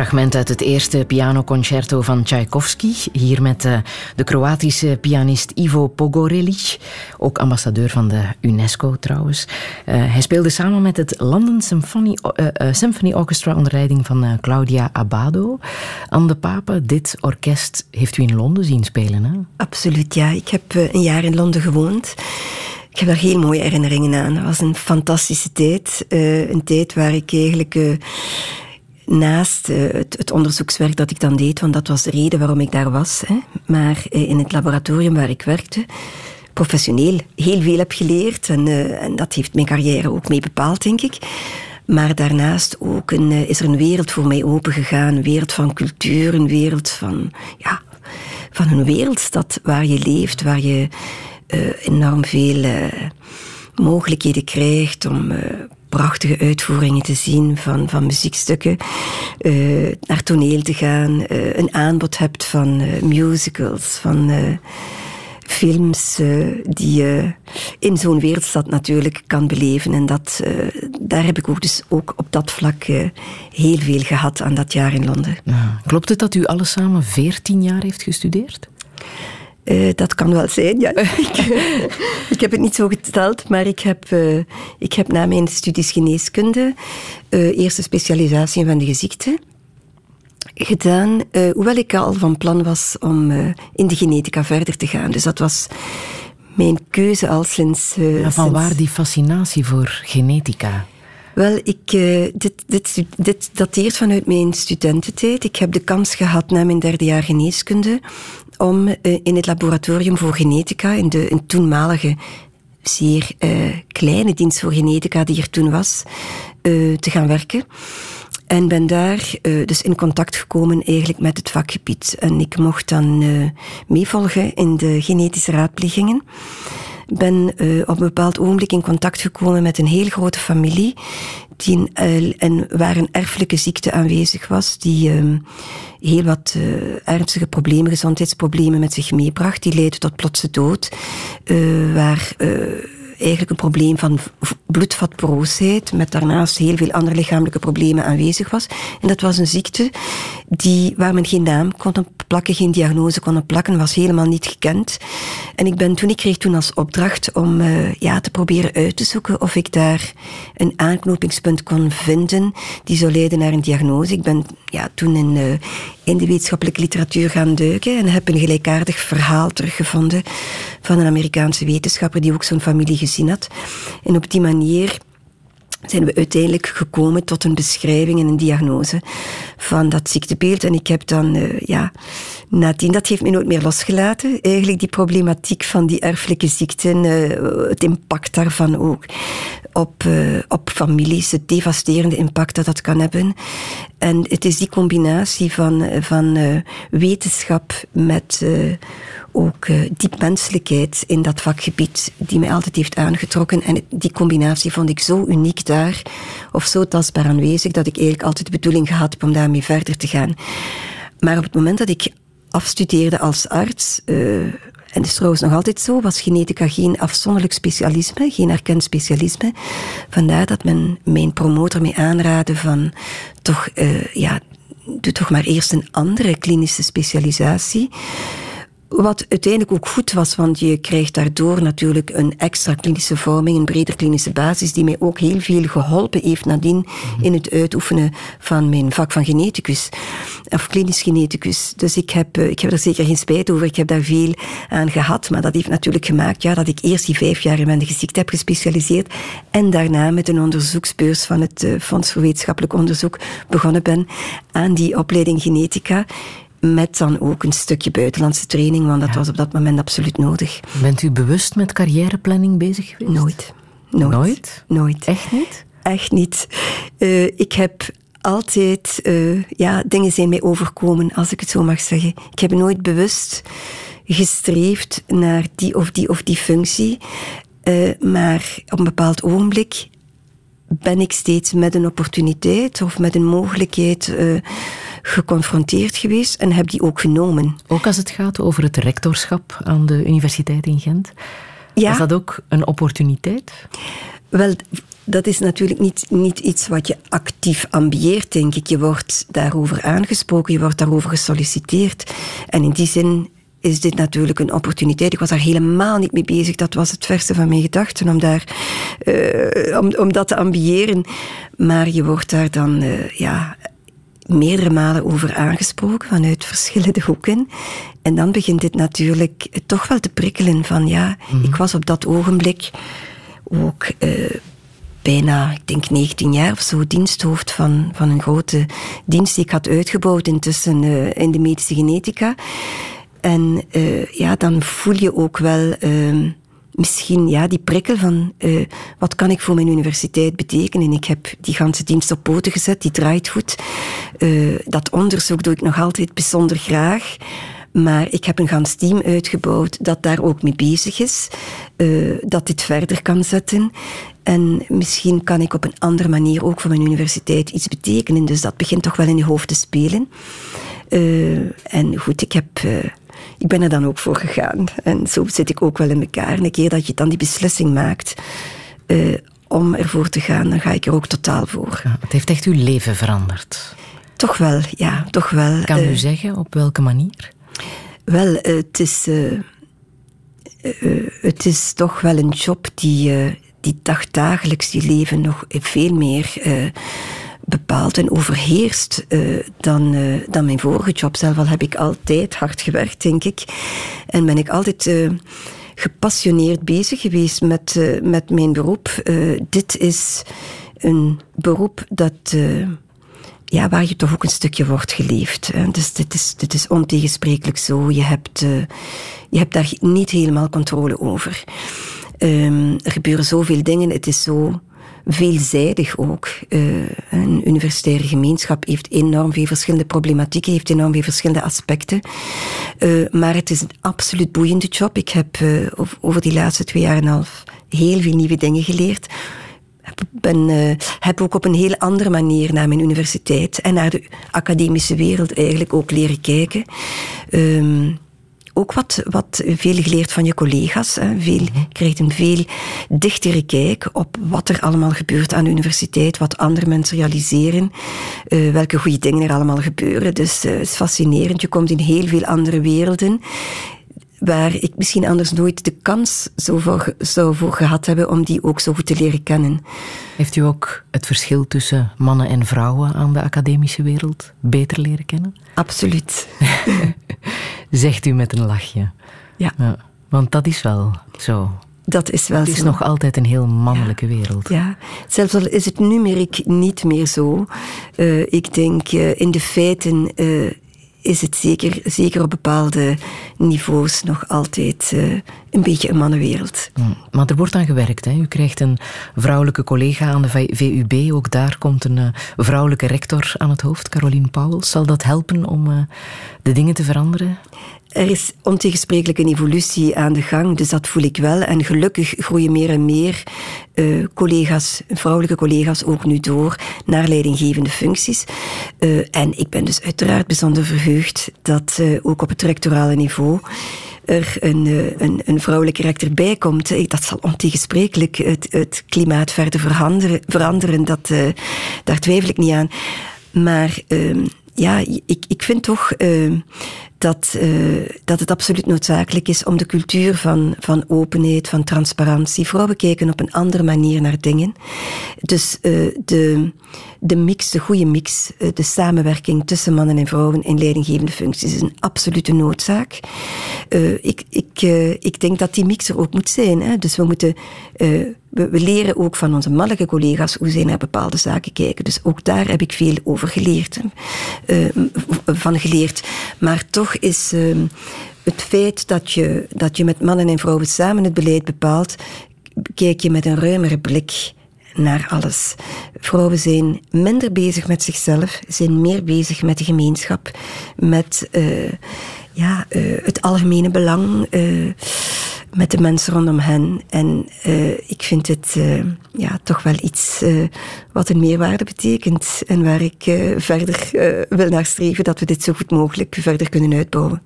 Fragment uit het eerste pianoconcerto van Tchaikovsky. Hier met uh, de Kroatische pianist Ivo Pogorelic, ook ambassadeur van de UNESCO trouwens. Uh, hij speelde samen met het London Symphony, uh, Symphony Orchestra onder leiding van Claudia Abbado. Anne de Pape, dit orkest heeft u in Londen zien spelen, hè? Absoluut, ja. Ik heb een jaar in Londen gewoond. Ik heb daar heel mooie herinneringen aan. Het was een fantastische tijd. een tijd waar ik eigenlijk naast uh, het, het, onderzoekswerk dat ik dan deed, want dat was de reden waarom ik daar was, hè, maar uh, in het laboratorium waar ik werkte, professioneel heel veel heb geleerd en, uh, en dat heeft mijn carrière ook mee bepaald, denk ik. Maar daarnaast ook een, is er een wereld voor mij opengegaan, een wereld van cultuur, een wereld van, ja, van een wereldstad waar je leeft, waar je enorm veel mogelijkheden krijgt om prachtige uitvoeringen te zien van, van muziekstukken, uh, naar toneel te gaan, uh, een aanbod hebt van uh, musicals, van films die je in zo'n wereldstad natuurlijk kan beleven. En dat, daar heb ik ook dus ook op dat vlak heel veel gehad aan dat jaar in Londen. Ja. Klopt het dat u alles samen 14 jaar heeft gestudeerd? Uh, dat kan wel zijn, ja. [LAUGHS] ik, ik, heb het niet zo geteld, maar ik heb, uh, ik heb na mijn studies geneeskunde uh, eerste specialisatie van de gezichten gedaan, hoewel ik al van plan was om in de genetica verder te gaan. Dus dat was mijn keuze al sinds... Ja, van waar die fascinatie voor genetica? Wel, ik, uh, dit, dit, dit dateert vanuit mijn studententijd. Ik heb de kans gehad na mijn derde jaar geneeskunde om uh, in het laboratorium voor genetica, in de toenmalige zeer uh, kleine dienst voor genetica die er toen was, te gaan werken. En ben daar dus in contact gekomen eigenlijk met het vakgebied. En ik mocht dan meevolgen in de genetische raadplegingen ben op een bepaald ogenblik in contact gekomen met een heel grote familie die, uh, en waar een erfelijke ziekte aanwezig was, die uh, heel wat uh, ernstige problemen, gezondheidsproblemen met zich meebracht. Die leidde tot plotse dood, waar eigenlijk een probleem van bloedvatporoosheid, met daarnaast heel veel andere lichamelijke problemen aanwezig was. En dat was een ziekte die, waar men geen naam kon plakken, geen diagnose kon plakken, was helemaal niet gekend. En ik ben toen, ik kreeg toen als opdracht om uh, ja, te proberen uit te zoeken of ik daar een aanknopingspunt kon vinden die zou leiden naar een diagnose. Ik ben ja, toen in, uh, in de wetenschappelijke literatuur gaan duiken en heb een gelijkaardig verhaal teruggevonden van een Amerikaanse wetenschapper die ook zo'n familie gezien had. En op die manier zijn we uiteindelijk gekomen tot een beschrijving en een diagnose van dat ziektebeeld. En ik heb dan, uh, ja, nadien, dat heeft me nooit meer losgelaten. Eigenlijk die problematiek van die erfelijke ziekten, uh, het impact daarvan ook op, uh, op families, het devasterende impact dat dat kan hebben. En het is die combinatie van, van wetenschap met ook uh, diep menselijkheid in dat vakgebied die mij altijd heeft aangetrokken. En die combinatie vond ik zo uniek daar, of zo tastbaar aanwezig, dat ik eigenlijk altijd de bedoeling gehad heb om daarmee verder te gaan. Maar op het moment dat ik afstudeerde als arts, uh, en dat is trouwens nog altijd zo, was genetica geen afzonderlijk specialisme, geen erkend specialisme. Vandaar dat men mijn promotor mee aanraadde van toch, uh, ja, doe toch maar eerst een andere klinische specialisatie. Wat uiteindelijk ook goed was, want je krijgt daardoor natuurlijk een extra klinische vorming, een breder klinische basis, die mij ook heel veel geholpen heeft nadien in het uitoefenen van mijn vak van geneticus, of klinisch geneticus. Dus ik heb, eh, ik heb er zeker geen spijt over, ik heb daar veel aan gehad, maar dat heeft natuurlijk gemaakt ja, dat ik eerst die vijf jaar in de ziekte heb gespecialiseerd en daarna met een onderzoeksbeurs van het eh, Fonds voor Wetenschappelijk Onderzoek begonnen ben aan die opleiding genetica met dan ook een stukje buitenlandse training, want dat was op dat moment absoluut nodig. Bent u bewust met carrièreplanning bezig geweest? Nooit. Nooit? Nooit? Nooit. Echt niet? Echt niet. Uh, ik heb altijd, uh, ja, dingen zijn mij overkomen, als ik het zo mag zeggen. Ik heb nooit bewust gestreefd naar die of die of die functie. Uh, maar op een bepaald ogenblik ben ik steeds met een opportuniteit of met een mogelijkheid uh, geconfronteerd geweest en heb die ook genomen. Ook als het gaat over het rectorschap aan de Universiteit in Gent? Ja. Is dat ook een opportuniteit? Wel, dat is natuurlijk niet, niet iets wat je actief ambieert, denk ik. Je wordt daarover aangesproken, je wordt daarover gesolliciteerd. En in die zin is dit natuurlijk een opportuniteit. Ik was daar helemaal niet mee bezig. Dat was het verste van mijn gedachten, om, daar, uh, om, om dat te ambiëren. Maar je wordt daar dan uh, ja, meerdere malen over aangesproken vanuit verschillende hoeken. En dan begint dit natuurlijk toch wel te prikkelen van ja, mm -hmm. ik was op dat ogenblik ook uh, bijna, ik denk 19 jaar of zo, diensthoofd van, van een grote dienst die ik had uitgebouwd intussen uh, in de medische genetica. En uh, ja, dan voel je ook wel uh, misschien ja, die prikkel van uh, wat kan ik voor mijn universiteit betekenen. Ik heb die ganse dienst op poten gezet, die draait goed. dat onderzoek doe ik nog altijd bijzonder graag. Maar ik heb een gans team uitgebouwd dat daar ook mee bezig is. dat dit verder kan zetten. En misschien kan ik op een andere manier ook voor mijn universiteit iets betekenen. Dus dat begint toch wel in je hoofd te spelen. en goed, ik heb ik ben er dan ook voor gegaan. En zo zit ik ook wel in elkaar. En een keer dat je dan die beslissing maakt uh, om ervoor te gaan, dan ga ik er ook totaal voor. Ja, het heeft echt uw leven veranderd. Toch wel, ja, toch wel. Kan u uh, zeggen op welke manier? Wel, uh, het is... het is toch wel een job die, die dagdagelijks die leven nog veel meer bepaald en overheerst uh, dan, uh, dan mijn vorige job. Zelf al heb ik altijd hard gewerkt, denk ik. En ben ik altijd uh, gepassioneerd bezig geweest met, met mijn beroep. dit is een beroep dat ja, waar je toch ook een stukje wordt geleefd. Dus dit is, dit is ontegensprekelijk zo. Je hebt, je hebt daar niet helemaal controle over. Um, er gebeuren zoveel dingen. Het is zo veelzijdig ook. Uh, een universitaire gemeenschap heeft enorm veel verschillende problematieken, heeft enorm veel verschillende aspecten. Uh, maar het is een absoluut boeiende job. Ik heb uh, over die laatste twee jaar en een half heel veel nieuwe dingen geleerd. Ben, heb ook op een heel andere manier naar mijn universiteit en naar de academische wereld eigenlijk ook leren kijken. Um, ook wat, wat veel geleerd van je collega's. Hè. Veel, je krijgt een veel dichtere kijk op wat er allemaal gebeurt aan de universiteit, wat andere mensen realiseren, uh, welke goede dingen er allemaal gebeuren. Dus uh, het is fascinerend. Je komt in heel veel andere werelden waar ik misschien anders nooit de kans zou voor, zou voor gehad hebben om die ook zo goed te leren kennen. Heeft u ook het verschil tussen mannen en vrouwen aan de academische wereld beter leren kennen? Absoluut. [LAUGHS] Zegt u met een lachje. Ja. ja. Want dat is wel zo. Dat is wel Het is zo. nog altijd een heel mannelijke ja. wereld. Ja, zelfs al is het numeriek niet meer zo. Uh, ik denk uh, in de feiten uh, is het zeker, zeker op bepaalde niveaus nog altijd uh, een beetje een mannenwereld. Hmm. Maar er wordt aan gewerkt. Hè? U krijgt een vrouwelijke collega aan de VUB. Ook daar komt een uh, vrouwelijke rector aan het hoofd, Caroline Pauwels. Zal dat helpen om uh, de dingen te veranderen? Er is ontegensprekelijk een evolutie aan de gang, dus dat voel ik wel. En gelukkig groeien meer en meer uh, collega's, vrouwelijke collega's ook nu door naar leidinggevende functies. Uh, en ik ben dus uiteraard bijzonder verheugd dat uh, ook op het rectorale niveau er een, een, een vrouwelijke rector bij komt. Dat zal ontegensprekelijk het, het klimaat verder veranderen. veranderen dat, daar twijfel ik niet aan. Maar ehm, ja, ik, ik vind toch dat, uh, dat het absoluut noodzakelijk is om de cultuur van, van openheid, van transparantie. Vrouwen kijken op een andere manier naar dingen. Dus uh, de, de mix, de goede mix, uh, de samenwerking tussen mannen en vrouwen in leidinggevende functies is een absolute noodzaak. ik, ik, ik denk dat die mix er ook moet zijn. Hè? Dus we moeten we, leren ook van onze mannelijke collega's hoe zij naar bepaalde zaken kijken. Dus ook daar heb ik veel over geleerd. Van geleerd. Maar toch is uh, het feit dat je, dat je met mannen en vrouwen samen het beleid bepaalt, kijk je met een ruimere blik naar alles. Vrouwen zijn minder bezig met zichzelf, zijn meer bezig met de gemeenschap, met uh, ja, het algemene belang met de mensen rondom hen. En ik vind het ja, toch wel iets wat een meerwaarde betekent. En waar ik verder wil naar streven dat we dit zo goed mogelijk verder kunnen uitbouwen.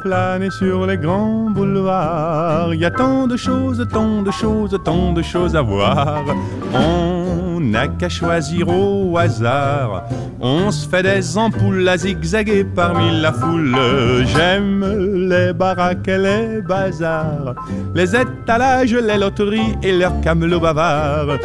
Flâner sur les grands boulevards. Il y a tant de choses, tant de choses, tant de choses à voir. N'a qu'à choisir au hasard. On se fait des ampoules à zigzaguer parmi la foule. J'aime les baraques et les bazars, les étalages, les loteries et leurs camelots bavards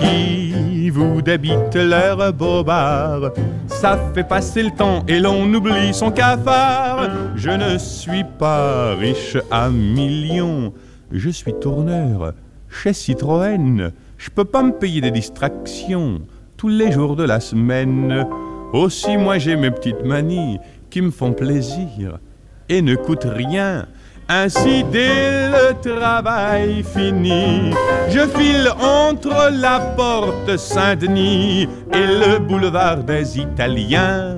qui vous débitent leurs bobards. Ça fait passer le temps et l'on oublie son cafard. Je ne suis pas riche à millions, je suis tourneur chez Citroën. Je peux pas me payer des distractions tous les jours de la semaine. Aussi, moi j'ai mes petites manies qui me font plaisir et ne coûtent rien. Ainsi, dès le travail fini, je file entre la porte Saint-Denis et le boulevard des Italiens.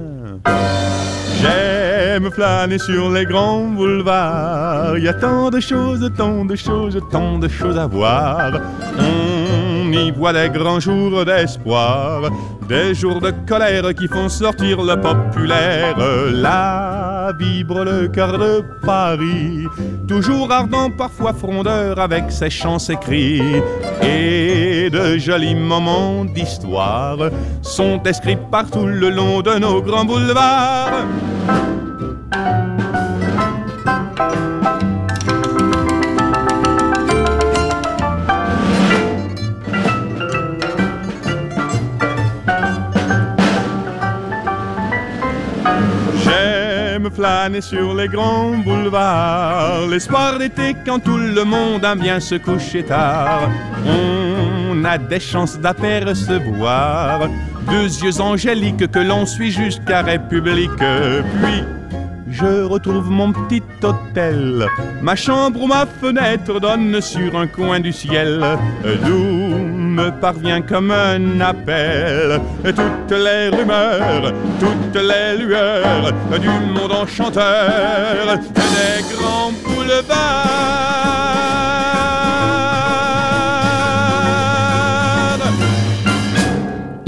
J'aime flâner sur les grands boulevards. Il y a tant de choses, tant de choses, tant de choses à voir. On y voit les grands jours d'espoir, des jours de colère qui font sortir le populaire. Là vibre le cœur de Paris, toujours ardent, parfois frondeur, avec ses chants, ses cris. Et de jolis moments d'histoire sont inscrits partout le long de nos grands boulevards. Flâner sur les grands boulevards. L'espoir d'été quand tout le monde aime bien se coucher tard. On a des chances d'apercevoir deux yeux angéliques que l'on suit jusqu'à République. Puis je retrouve mon petit hôtel. Ma chambre ou ma fenêtre donne sur un coin du ciel, d'où me parvient comme un appel toutes les rumeurs, toutes les lueurs du monde enchanteur des grands boulevards.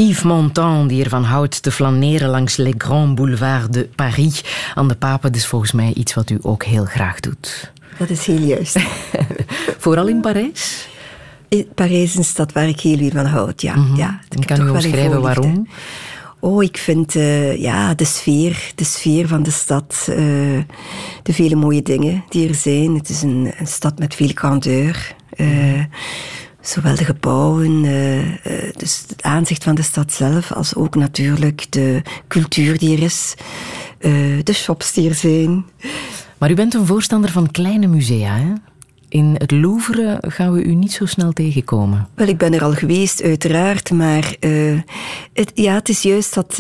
Yves Montand, die ervan houdt te flaneren langs Les Grands Boulevards de Paris. Aan de Papen, dus volgens mij iets wat u ook heel graag doet. Dat is heel juist. [LAUGHS] Vooral in Parijs? Parijs is een stad waar ik heel veel van houd, ja. Mm ja kan u omschrijven waarom? Oh, ik vind uh, ja, de sfeer, de sfeer van de stad, uh, de vele mooie dingen die er zijn. Het is een, een stad met veel grandeur. Uh, Zowel de gebouwen, uh, dus het aanzicht van de stad zelf, als ook natuurlijk de cultuur die er is, uh, de shops die er zijn. Maar u bent een voorstander van kleine musea, hè? In het Louvre gaan we u niet zo snel tegenkomen. Wel, ik ben er al geweest, uiteraard. Maar uh, het, ja, het is juist dat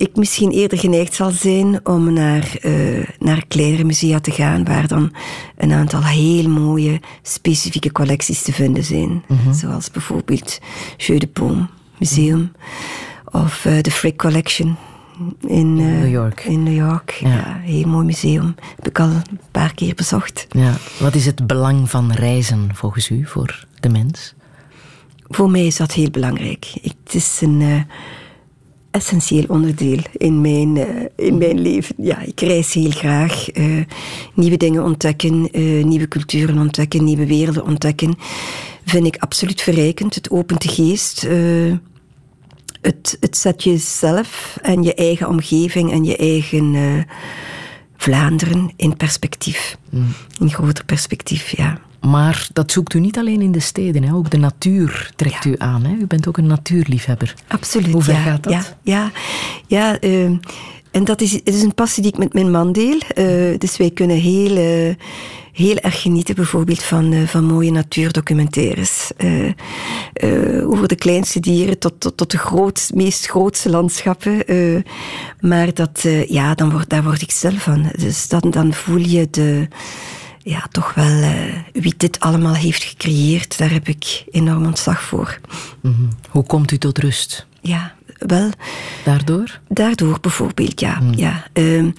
ik misschien eerder geneigd zal zijn om naar, uh, naar kleinere musea te gaan, waar dan een aantal heel mooie specifieke collecties te vinden zijn. Mhm. Zoals bijvoorbeeld Jeu de Paume Museum of uh, de Frick Collection. In, uh, New York. In New York, ja. ja. Heel mooi museum. Heb ik al een paar keer bezocht. Ja. Wat is het belang van reizen volgens u voor de mens? Voor mij is dat heel belangrijk. Het is een essentieel onderdeel in mijn, uh, in mijn leven. Ja, ik reis heel graag. Uh, nieuwe dingen ontdekken, uh, nieuwe culturen ontdekken, nieuwe werelden ontdekken. Vind ik absoluut verrijkend. Het opent de geest. het, het zet jezelf en je eigen omgeving en je eigen Vlaanderen in perspectief. Mm. In groter perspectief, ja. Maar dat zoekt u niet alleen in de steden, hè? ook de natuur trekt u aan. Hè? U bent ook een natuurliefhebber. Absoluut. Hoe ver ja, gaat dat? Ja, ja, ja uh, en dat is, het is een passie die ik met mijn man deel. Uh, dus wij kunnen heel, uh, heel erg genieten bijvoorbeeld van, van mooie natuurdocumentaires. over de kleinste dieren tot, tot, tot de groot, meest grootste landschappen. maar dat, ja, dan word, daar word ik zelf van. Dus dan, dan voel je de ja, toch wel uh, wie dit allemaal heeft gecreëerd, daar heb ik enorm ontzag voor. Mm -hmm. Hoe komt u tot rust? Ja, wel. Daardoor? Daardoor bijvoorbeeld, ja. Mm. ja. Uh,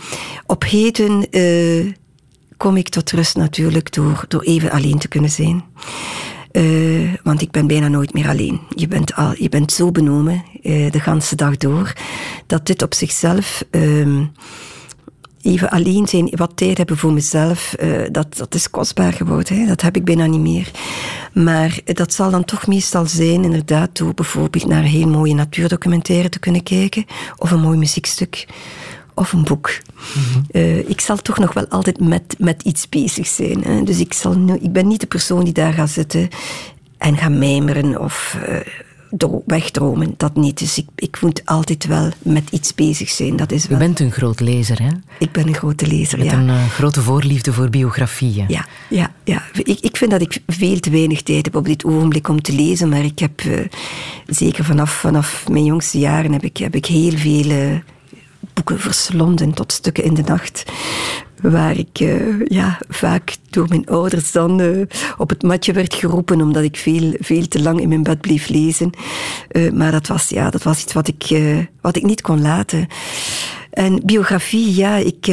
op heden uh, kom ik tot rust natuurlijk door, door even alleen te kunnen zijn. Uh, want ik ben bijna nooit meer alleen. Je bent, al, je bent zo benomen de ganse dag door dat dit op zichzelf uh, even alleen zijn, wat tijd hebben voor mezelf, uh, dat, dat is kostbaar geworden. Hè. Dat heb ik bijna niet meer. Maar dat zal dan toch meestal zijn, inderdaad, door bijvoorbeeld naar een heel mooie natuurdocumentaire te kunnen kijken, of een mooi muziekstuk, of een boek. Mm ik zal toch nog wel altijd met, met iets bezig zijn. Hè. Dus ik, zal nu, ik ben niet de persoon die daar gaat zitten en gaat mijmeren of... Uh, wegdromen, dat niet. Dus ik, ik moet altijd wel met iets bezig zijn. Dat is wel... U bent een groot lezer, hè? Ik ben een grote lezer, met ja. een uh, grote voorliefde voor biografieën. Ja, ja, ja. Ik, ik vind dat ik veel te weinig tijd heb op dit ogenblik om te lezen, maar ik heb uh, zeker vanaf, vanaf mijn jongste jaren heb ik, heb ik heel veel uh, boeken verslonden tot stukken in de nacht waar ik uh, ja, vaak door mijn ouders dan uh, op het matje werd geroepen omdat ik veel, veel te lang in mijn bed bleef lezen. Uh, maar dat was, ja, dat was iets wat ik, wat ik niet kon laten. En biografie, ja, ik,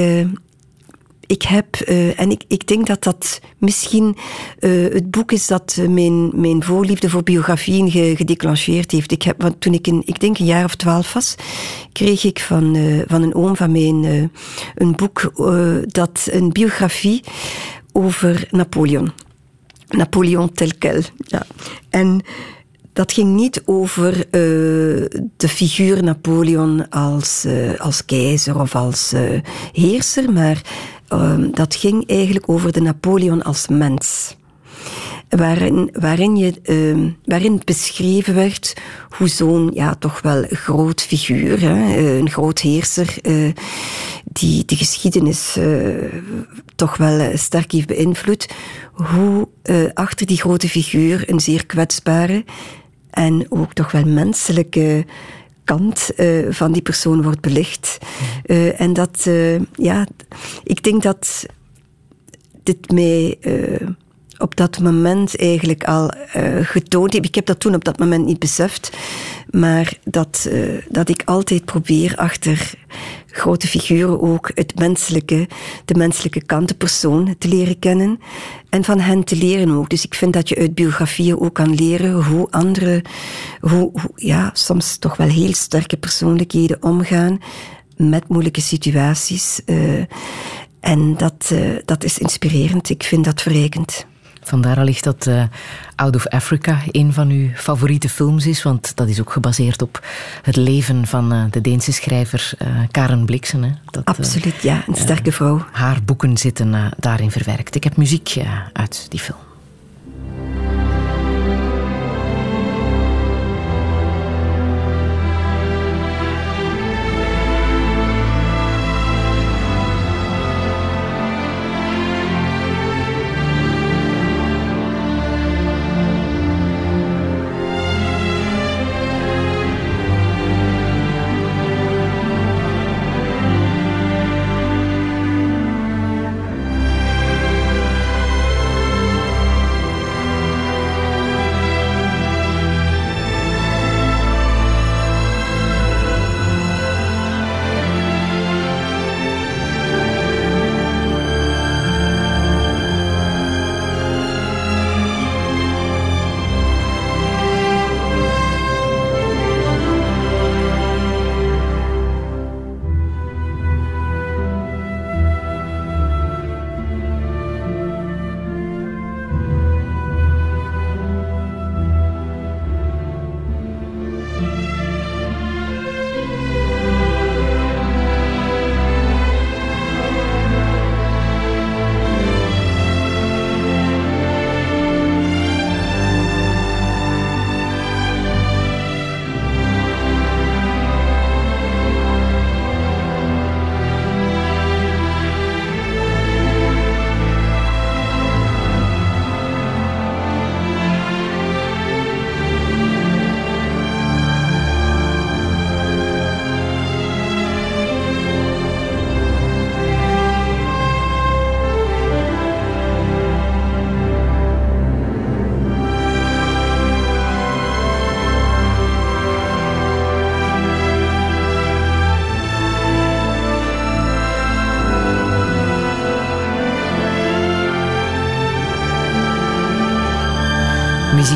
ik heb, uh, en ik, ik denk dat dat misschien uh, het boek is dat mijn, mijn voorliefde voor biografieën ge, gedeclencheerd heeft. Ik heb, want toen ik, in, ik denk een jaar of twaalf was, kreeg ik van, van een oom van mij een, boek, dat een biografie over Napoleon. Napoleon tel quel. Ja. En dat ging niet over de figuur Napoleon als, als keizer of als heerser, maar Ehm, dat ging eigenlijk over de Napoleon als mens. Waarin, waarin, je, uh, waarin beschreven werd hoe zo'n ja, toch wel groot figuur, hè, eh, een groot heerser, uh, die de geschiedenis uh, toch wel sterk heeft beïnvloed, hoe achter die grote figuur een zeer kwetsbare en ook toch wel menselijke kant uh, van die persoon wordt belicht. Uh, en dat, uh, ja, ik denk dat dit mij op dat moment eigenlijk al getoond heeft. Ik heb dat toen op dat moment niet beseft, maar dat, dat ik altijd probeer achter grote figuren ook het menselijke, de menselijke kant, de persoon te leren kennen en van hen te leren ook. Dus ik vind dat je uit biografieën ook kan leren hoe andere, hoe, hoe ja, soms toch wel heel sterke persoonlijkheden omgaan met moeilijke situaties. Uh, en dat, uh, dat is inspirerend. Ik vind dat verrijkend. Vandaar allicht dat uh, Out of Africa een van uw favoriete films is, want dat is ook gebaseerd op het leven van uh, de Deense schrijver uh, Karen Blixen. Hè, dat, Absoluut, ja, een sterke vrouw. Haar boeken zitten daarin verwerkt. Ik heb muziek uit die film.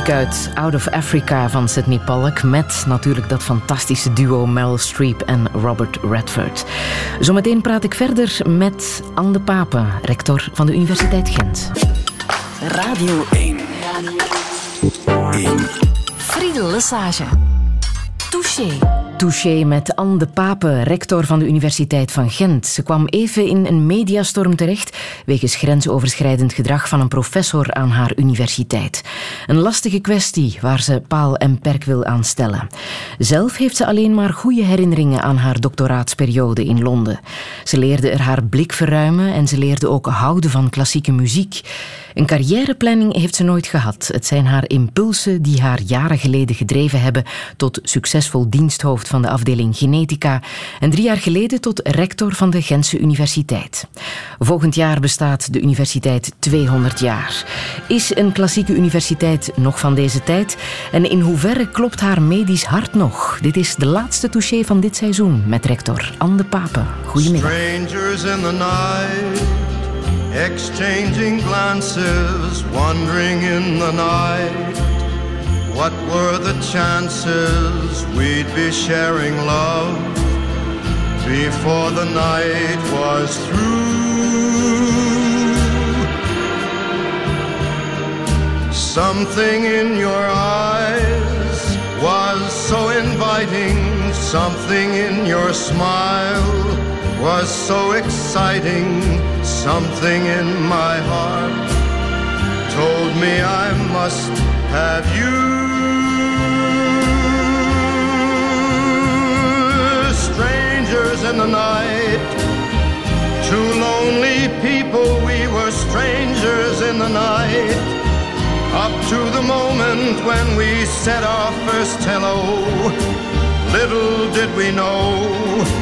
Muziek uit Out of Africa van Sidney Pollack met natuurlijk dat fantastische duo Mel Streep en Robert Redford. Zometeen praat ik verder met Anne de Pape, rector van de Universiteit Gent. Radio 1. 1. Friedel Lesage. Touché. Touché met De Pape, rector van de Universiteit van Gent. Ze kwam even in een mediastorm terecht wegens grensoverschrijdend gedrag van een professor aan haar universiteit. Een lastige kwestie waar ze paal en perk wil aan stellen. Zelf heeft ze alleen maar goede herinneringen aan haar doctoraatsperiode in Londen. Ze leerde er haar blik verruimen en ze leerde ook houden van klassieke muziek. Een carrièreplanning heeft ze nooit gehad. Het zijn haar impulsen die haar jaren geleden gedreven hebben tot succesvol diensthoofd van de afdeling en drie jaar geleden tot rector van de Gentse Universiteit. Volgend jaar bestaat de universiteit 200 jaar. Is een klassieke universiteit nog van deze tijd? En in hoeverre klopt haar medisch hart nog? Dit is de laatste touché van dit seizoen met rector Anne de Pape. Goedemiddag. Strangers in the night. exchanging glances, wandering in the night. What were the chances we'd be sharing love before the night was through? Something in your eyes was so inviting, something in your smile was so exciting. Something in my heart told me I must have you. Strangers in the night, two lonely people, we were strangers in the night. Up to the moment when we said our first hello, little did we know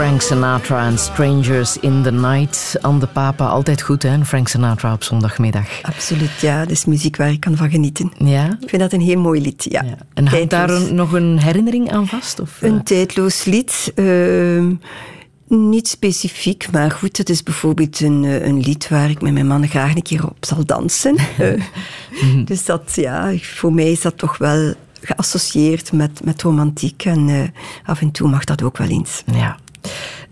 Frank Sinatra en Strangers in the Night. Anne de Papa, altijd goed hè, Frank Sinatra op zondagmiddag. Absoluut, ja. Dat is muziek waar ik kan van genieten. Ja? Ik vind dat een heel mooi lied, ja. En hangt daar nog een herinnering aan vast? Of, een uh... tijdloos lied. Uh, niet specifiek, maar goed, het is bijvoorbeeld een, eh, een lied waar ik met mijn man graag een keer op zal dansen. [LAUGHS] Eh, dus dat, ja, voor mij is dat toch wel geassocieerd met, met romantiek. En uh, af en toe mag dat ook wel eens. Ja,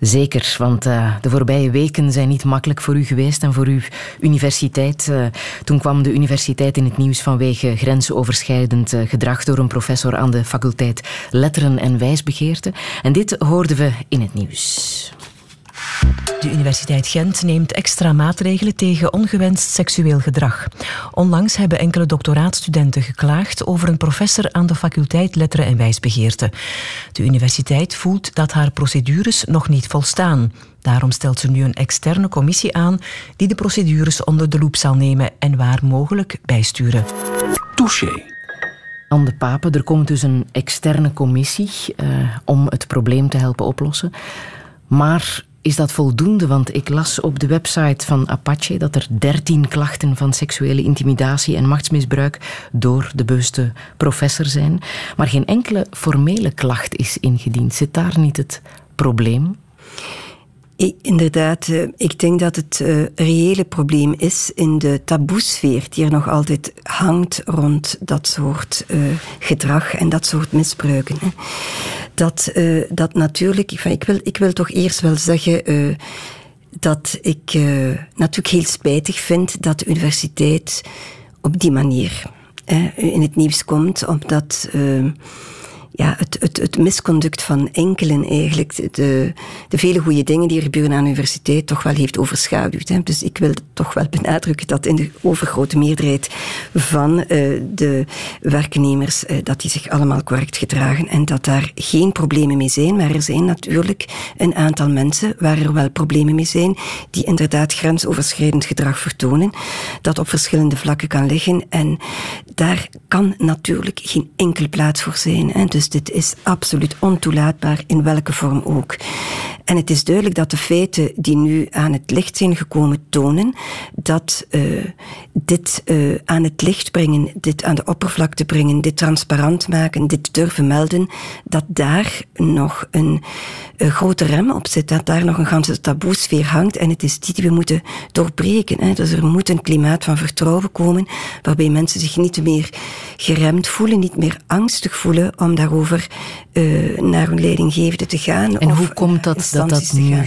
Zeker, want uh, de voorbije weken zijn niet makkelijk voor u geweest en voor uw universiteit. Uh, toen kwam de universiteit in het nieuws vanwege grensoverschrijdend uh, gedrag door een professor aan de faculteit Letteren en Wijsbegeerte. En dit hoorden we in het nieuws. De Universiteit Gent neemt extra maatregelen tegen ongewenst seksueel gedrag. Onlangs hebben enkele doctoraatstudenten geklaagd over een professor aan de faculteit Letteren en Wijsbegeerte. De universiteit voelt dat haar procedures nog niet volstaan. Daarom stelt ze nu een externe commissie aan die de procedures onder de loep zal nemen en waar mogelijk bijsturen. Touché. Anne de Pape, er komt dus een externe commissie uh, om het probleem te helpen oplossen. Maar is dat voldoende? Want ik las op de website van Apache dat er 13 klachten van seksuele intimidatie en machtsmisbruik door de bewuste professor zijn, maar geen enkele formele klacht is ingediend. Zit daar niet het probleem? Inderdaad, uh, ik denk dat het uh, reële probleem is in de taboesfeer die er nog altijd hangt rond dat soort uh, gedrag en dat soort misbruiken. Dat, dat natuurlijk, ik wil, ik wil toch eerst wel zeggen dat ik natuurlijk heel spijtig vind dat de universiteit op die manier in het nieuws komt, omdat ja, het, het, het misconduct van enkelen eigenlijk de, de vele goede dingen die er gebeuren aan de universiteit toch wel heeft overschaduwd. Hè. Dus ik wil toch wel benadrukken dat in de overgrote meerderheid van uh, de werknemers uh, dat die zich allemaal correct gedragen en dat daar geen problemen mee zijn. Maar er zijn natuurlijk een aantal mensen waar er wel problemen mee zijn, die inderdaad grensoverschrijdend gedrag vertonen, dat op verschillende vlakken kan liggen. En daar kan natuurlijk geen enkele plaats voor zijn. Hè. Dus dit is absoluut ontoelaatbaar in welke vorm ook. En het is duidelijk dat de feiten die nu aan het licht zijn gekomen tonen dat uh, dit uh, aan het licht brengen, dit aan de oppervlakte brengen, dit transparant maken, dit durven melden, dat daar nog een, een grote rem op zit, dat daar nog een ganse taboesfeer hangt. En het is die die we moeten doorbreken. Hè. Dus er moet een klimaat van vertrouwen komen, waarbij mensen zich niet meer geremd voelen, niet meer angstig voelen om daarover uh, naar hun leidinggevende te gaan. En hoe komt dat dat dat nu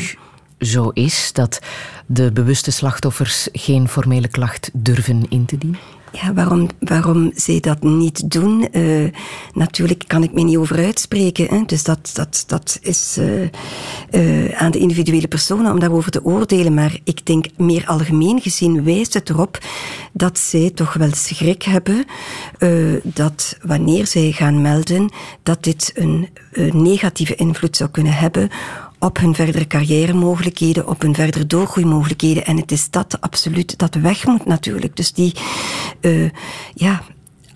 zo is, dat de bewuste slachtoffers geen formele klacht durven in te dienen? Ja, waarom, waarom zij dat niet doen, uh, natuurlijk kan ik me niet over uitspreken. Hè. Dus dat, dat, dat is uh, uh, aan de individuele personen om daarover te oordelen. Maar ik denk meer algemeen gezien wijst het erop dat zij toch wel schrik hebben dat wanneer zij gaan melden, dat dit een negatieve invloed zou kunnen hebben op hun verdere carrière-mogelijkheden, op hun verdere doorgroeimogelijkheden. En het is dat absoluut dat weg moet natuurlijk. Dus die, uh, ja,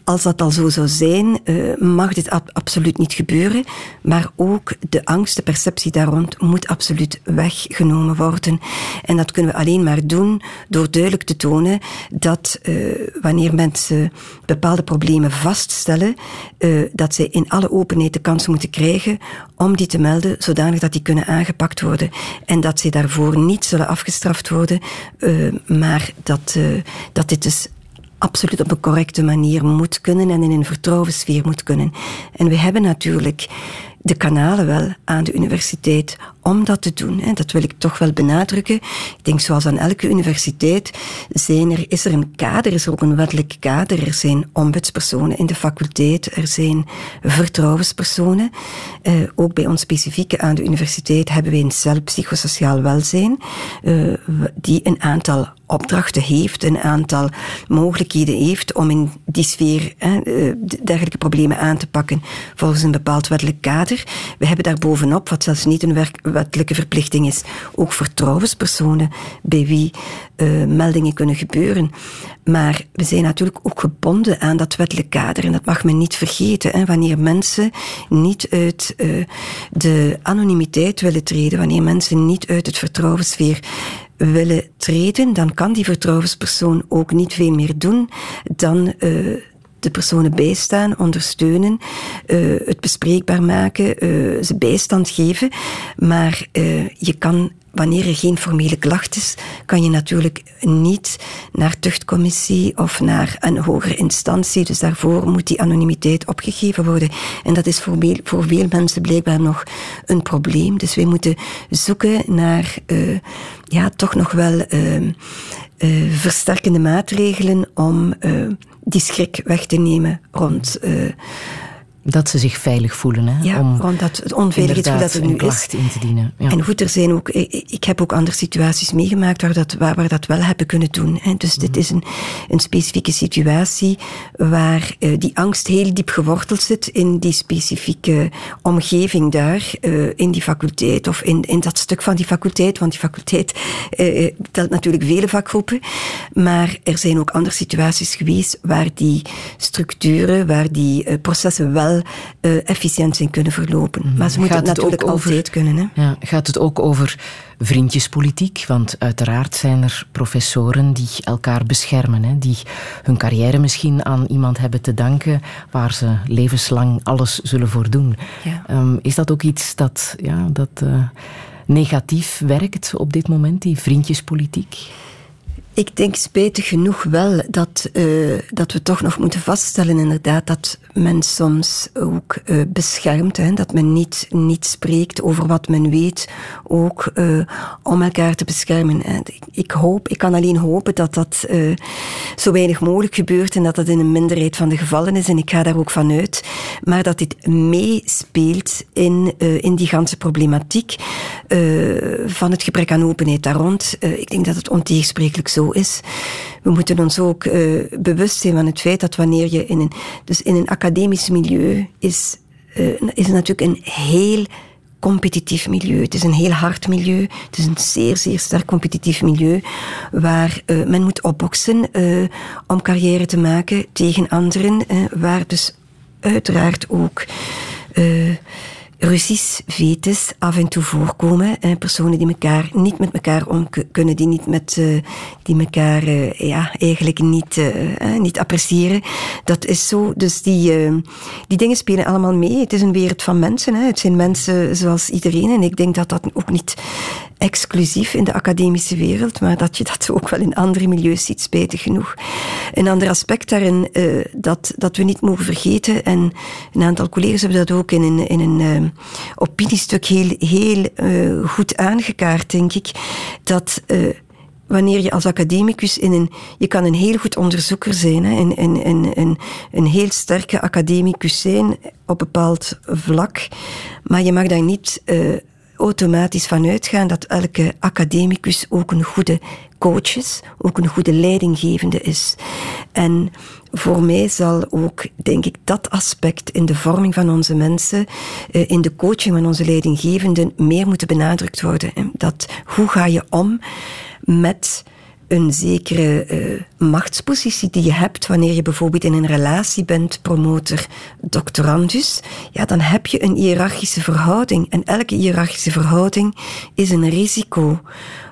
als dat al zo zou zijn, uh, mag dit ab absoluut niet gebeuren. Maar ook de angst, de perceptie daar rond moet absoluut weggenomen worden. En dat kunnen we alleen maar doen door duidelijk te tonen dat uh, wanneer mensen bepaalde problemen vaststellen, uh, dat zij in alle openheid de kans moeten krijgen om die te melden, zodanig dat die kunnen aangepakt worden. En dat ze daarvoor niet zullen afgestraft worden, maar dat, dat dit dus absoluut op een correcte manier moet kunnen en in een vertrouwenssfeer moet kunnen. En we hebben natuurlijk de kanalen wel aan de universiteit om dat te doen. Hè. Dat wil ik toch wel benadrukken. Ik denk, zoals aan elke universiteit, zijn er, is er een kader, is er ook een wettelijk kader. Er zijn ombudspersonen in de faculteit, er zijn vertrouwenspersonen. Uh, ook bij ons specifieke aan de universiteit hebben wij een cel psychosociaal welzijn, die een aantal opdrachten heeft, een aantal mogelijkheden heeft om in die sfeer hè, eh, dergelijke problemen aan te pakken volgens een bepaald wettelijk kader. We hebben daar bovenop, wat zelfs niet een werk, wettelijke verplichting is, ook vertrouwenspersonen bij wie uh, meldingen kunnen gebeuren. Maar we zijn natuurlijk ook gebonden aan dat wettelijk kader. En dat mag men niet vergeten. Hè. Wanneer mensen niet uit uh, de anonimiteit willen treden, wanneer mensen niet uit het vertrouwenssfeer willen treden, dan kan die vertrouwenspersoon ook niet veel meer doen dan uh, de personen bijstaan, ondersteunen, uh, het bespreekbaar maken, uh, ze bijstand geven. Maar je kan wanneer er geen formele klacht is, kan je natuurlijk niet naar tuchtcommissie of naar een hogere instantie. Dus daarvoor moet die anonimiteit opgegeven worden. En dat is voor veel, voor veel mensen blijkbaar nog een probleem. Dus wij moeten zoeken naar, uh, ja, toch nog wel uh, uh, versterkende maatregelen om die schrik weg te nemen rond dat ze zich veilig voelen. Hè, ja, om want dat, het onveiligheid dat er nu klacht is. in te dienen. Ja. En goed, er zijn ook, ik heb ook andere situaties meegemaakt waar dat, waar, waar dat wel hebben kunnen doen. Hè. Dus dit mhm. is een, een specifieke situatie waar uh, die angst heel diep geworteld zit in die specifieke omgeving daar, uh, in die faculteit of in, in dat stuk van die faculteit. Want die faculteit uh, telt natuurlijk vele vakgroepen. Maar er zijn ook andere situaties geweest waar die structuren, waar die processen wel uh, efficiënt zijn kunnen verlopen. Mhm. Maar ze moeten het natuurlijk ook over, altijd kunnen. Hè? Ja, gaat het ook over vriendjespolitiek? Want uiteraard zijn er professoren die elkaar beschermen, hè? die hun carrière misschien aan iemand hebben te danken waar ze levenslang alles zullen voor doen. Ja. Um, is dat ook iets dat, ja, dat uh, negatief werkt op dit moment, die vriendjespolitiek? Ik denk spijtig genoeg wel dat, uh, dat we toch nog moeten vaststellen, inderdaad, dat men soms ook uh, beschermt. Hè, dat men niet, niet spreekt over wat men weet, ook uh, om elkaar te beschermen. En ik, hoop, ik kan alleen hopen dat dat zo weinig mogelijk gebeurt en dat dat in een minderheid van de gevallen is. En ik ga daar ook van uit. Maar dat dit meespeelt in, in die ganse problematiek van het gebrek aan openheid daar rond. ik denk dat het ontegensprekelijk zo is. We moeten ons ook uh, bewust zijn van het feit dat wanneer je in een, dus in een academisch milieu is, uh, is natuurlijk een heel competitief milieu. Het is een heel hard milieu. Het is een zeer, zeer sterk competitief milieu waar uh, men moet opboksen om carrière te maken tegen anderen, waar dus uiteraard ook Russisch vetes af en toe voorkomen. Eh, personen die elkaar niet met elkaar om kunnen, die, niet met, uh, die elkaar uh, ja, eigenlijk niet, uh, niet appreciëren. Dat is zo. Dus die, die dingen spelen allemaal mee. Het is een wereld van mensen. Hè. Het zijn mensen zoals iedereen. En ik denk dat dat ook niet exclusief in de academische wereld, maar dat je dat ook wel in andere milieus ziet, spijtig genoeg. Een ander aspect daarin uh, dat, dat we niet mogen vergeten, en een aantal collega's hebben dat ook in een, in een uh, opiniestuk heel, heel uh, goed aangekaart, denk ik, dat wanneer je als academicus in een... Je kan een heel goed onderzoeker zijn, hè, een, een, een, een, een heel sterke academicus zijn op bepaald vlak, maar je mag daar niet automatisch van uitgaan dat elke academicus ook een goede coach is, ook een goede leidinggevende is. En voor mij zal ook, denk ik, dat aspect in de vorming van onze mensen, eh, in de coaching van onze leidinggevenden, meer moeten benadrukt worden. Dat hoe ga je om met een zekere uh, machtspositie die je hebt wanneer je bijvoorbeeld in een relatie bent, promotor, doctorandus, ja, dan heb je een hiërarchische verhouding. En elke hiërarchische verhouding is een risico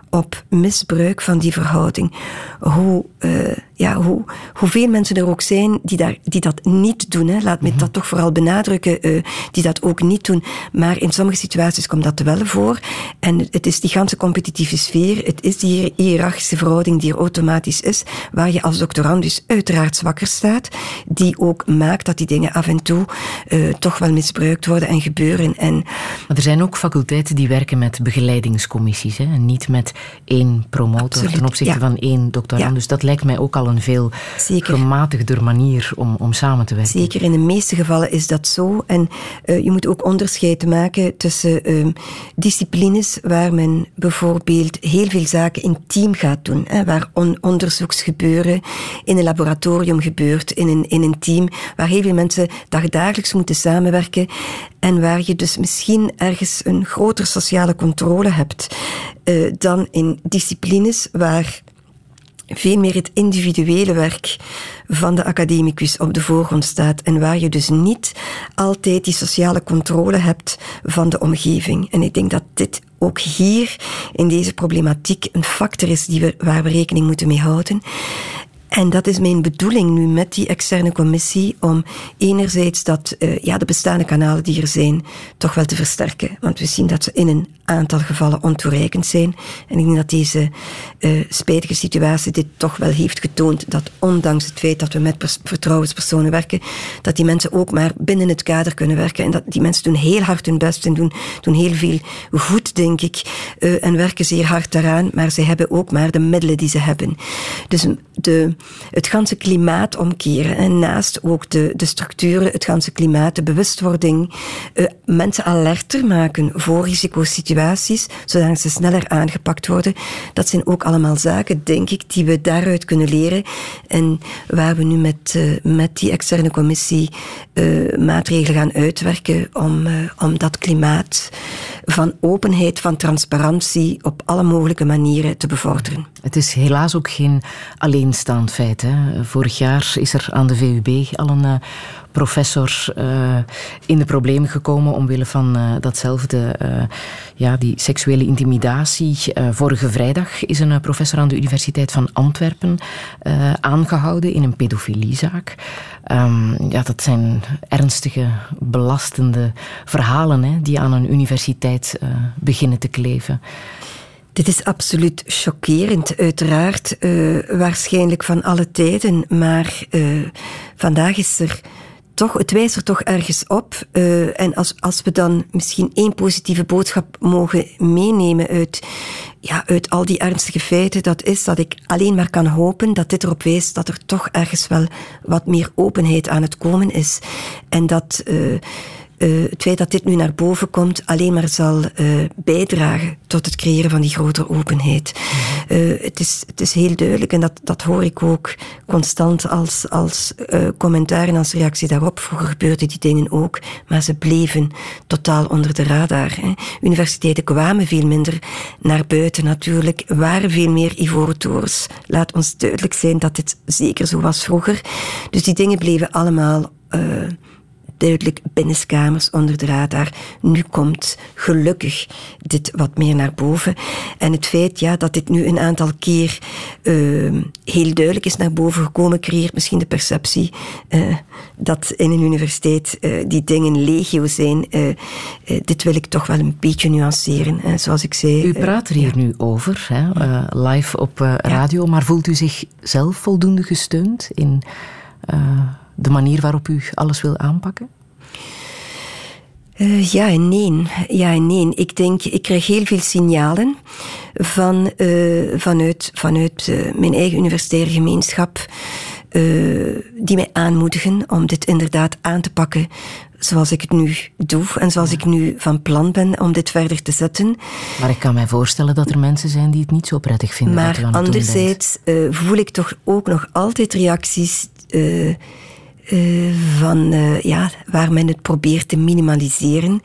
op misbruik van die verhouding. Hoe, uh, ja, hoe, hoeveel mensen er ook zijn die, daar, die dat niet doen, hè, laat me mhm. dat toch vooral benadrukken, uh, die dat ook niet doen. Maar in sommige situaties komt dat wel voor. En het is die ganse competitieve sfeer, het is die hiërarchische verhouding die er automatisch is, waar je als doctorandus uiteraard zwakker staat, die ook maakt dat die dingen af en toe uh, toch wel misbruikt worden en gebeuren. En maar er zijn ook faculteiten die werken met begeleidingscommissies, hè, en niet met één promotor ten opzichte van één doctorandus. Dus dat lijkt mij ook al een veel Zeker. gematigder manier om, om samen te werken. Zeker, in de meeste gevallen is dat zo. En uh, je moet ook onderscheid maken tussen uh, disciplines waar men bijvoorbeeld heel veel zaken in team gaat doen. Hè, waar on onderzoeksgebeuren in een laboratorium gebeurt, in een, in een team, waar heel veel mensen dagdagelijks moeten samenwerken en waar je dus misschien ergens een grotere sociale controle hebt uh, dan in disciplines waar veel meer het individuele werk van de academicus op de voorgrond staat en waar je dus niet altijd die sociale controle hebt van de omgeving. En ik denk dat dit ook hier in deze problematiek een factor is die we, waar we rekening moeten mee houden. En dat is mijn bedoeling nu met die externe commissie, om enerzijds dat, uh, ja, de bestaande kanalen die er zijn, toch wel te versterken. Want we zien dat ze in een aantal gevallen ontoereikend zijn. En ik denk dat deze uh, spijtige situatie dit toch wel heeft getoond, dat ondanks het feit dat we met vertrouwenspersonen werken, dat die mensen ook maar binnen het kader kunnen werken. En dat die mensen doen heel hard hun best en doen, doen heel veel goed, denk ik, uh, en werken zeer hard daaraan, maar ze hebben ook maar de middelen die ze hebben. Dus de, het ganse klimaat omkeren. En naast ook de, de structuren, het ganse klimaat, de bewustwording, uh, mensen alerter maken voor risicosituaties, zodat ze sneller aangepakt worden. Dat zijn ook allemaal zaken, denk ik, die we daaruit kunnen leren. En waar we nu met, uh, met die externe commissie uh, maatregelen gaan uitwerken om, om dat klimaat van openheid, van transparantie op alle mogelijke manieren te bevorderen. Het is helaas ook geen alleenstaand Vorig jaar is er aan de VUB al een uh, professor uh, in de problemen gekomen omwille van uh, datzelfde, ja, die seksuele intimidatie. vorige vrijdag is een professor aan de Universiteit van Antwerpen aangehouden in een pedofiliezaak. Um, ja, dat zijn ernstige, belastende verhalen hè, die aan een universiteit beginnen te kleven. Dit is absoluut chockerend, uiteraard. Uh, waarschijnlijk van alle tijden. Maar uh, vandaag is er toch, het wijst er toch ergens op. Uh, en als, als we dan misschien één positieve boodschap mogen meenemen uit, ja, uit al die ernstige feiten, dat is dat ik alleen maar kan hopen dat dit erop wijst dat er toch ergens wel wat meer openheid aan het komen is. En dat het feit dat dit nu naar boven komt alleen maar zal uh, bijdragen tot het creëren van die grotere openheid. -hmm. uh, het, is, het is heel duidelijk en dat, dat hoor ik ook constant als, als commentaar en als reactie daarop. Vroeger gebeurden die dingen ook, maar ze bleven totaal onder de radar. Hè. Universiteiten kwamen veel minder naar buiten natuurlijk, waren veel meer ivoren toors. Laat ons duidelijk zijn dat dit zeker zo was vroeger. Dus die dingen bleven allemaal duidelijk binnenskamers onder de radar. Nu komt gelukkig dit wat meer naar boven. En het feit ja, dat dit nu een aantal keer uh, heel duidelijk is naar boven gekomen, creëert misschien de perceptie uh, dat in een universiteit uh, die dingen legio zijn. dit wil ik toch wel een beetje nuanceren. zoals ik zei. U praat er hier ja. nu over, hè, live op radio, ja. maar voelt u zich zelf voldoende gesteund in de manier waarop u alles wil aanpakken? Uh, ja en nee. Ja en nee. Ik denk, ik krijg heel veel signalen van, uh, vanuit, vanuit uh, mijn eigen universitaire gemeenschap die mij aanmoedigen om dit inderdaad aan te pakken zoals ik het nu doe en zoals ik nu van plan ben om dit verder te zetten. Maar ik kan mij voorstellen dat er mensen zijn die het niet zo prettig vinden. Maar anderzijds voel ik toch ook nog altijd reacties uh, van, uh, ja, waar men het probeert te minimaliseren.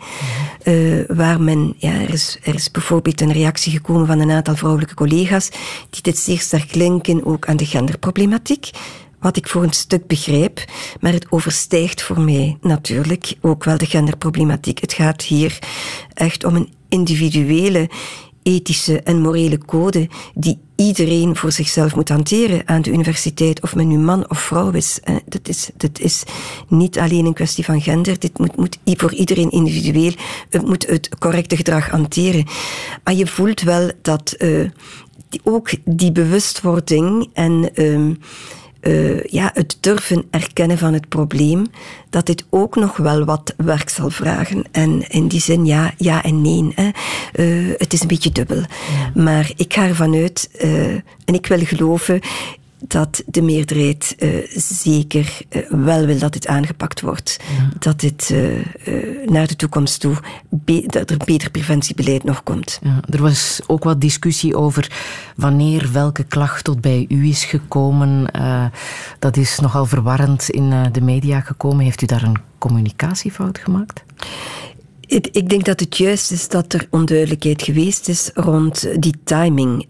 Uh, waar men, ja, er is, er is bijvoorbeeld een reactie gekomen van een aantal vrouwelijke collega's die dit zeer sterk linken ook aan de genderproblematiek. Wat ik voor een stuk begrijp, maar het overstijgt voor mij natuurlijk ook wel de genderproblematiek. Het gaat hier echt om een individuele ethische en morele code die iedereen voor zichzelf moet hanteren aan de universiteit, of men nu man of vrouw is. Dat is, dat is niet alleen een kwestie van gender, dit moet, moet voor iedereen individueel, het moet het correcte gedrag hanteren. Maar je voelt wel dat die, ook die bewustwording en uh, uh, ja, het durven erkennen van het probleem, dat dit ook nog wel wat werk zal vragen. En in die zin ja, ja en nee. Hè. Uh, het is een beetje dubbel. Ja. Maar ik ga ervan uit, uh, en ik wil geloven, dat de meerderheid uh, zeker uh, wel wil dat dit aangepakt wordt. Ja. Dat dit uh, naar de toekomst toe, dat er beter preventiebeleid nog komt. Ja, er was ook wat discussie over wanneer welke klacht tot bij u is gekomen. dat is nogal verwarrend in de media gekomen. Heeft u daar een communicatiefout gemaakt? Ik, ik, denk dat het juist is dat er onduidelijkheid geweest is rond die timing.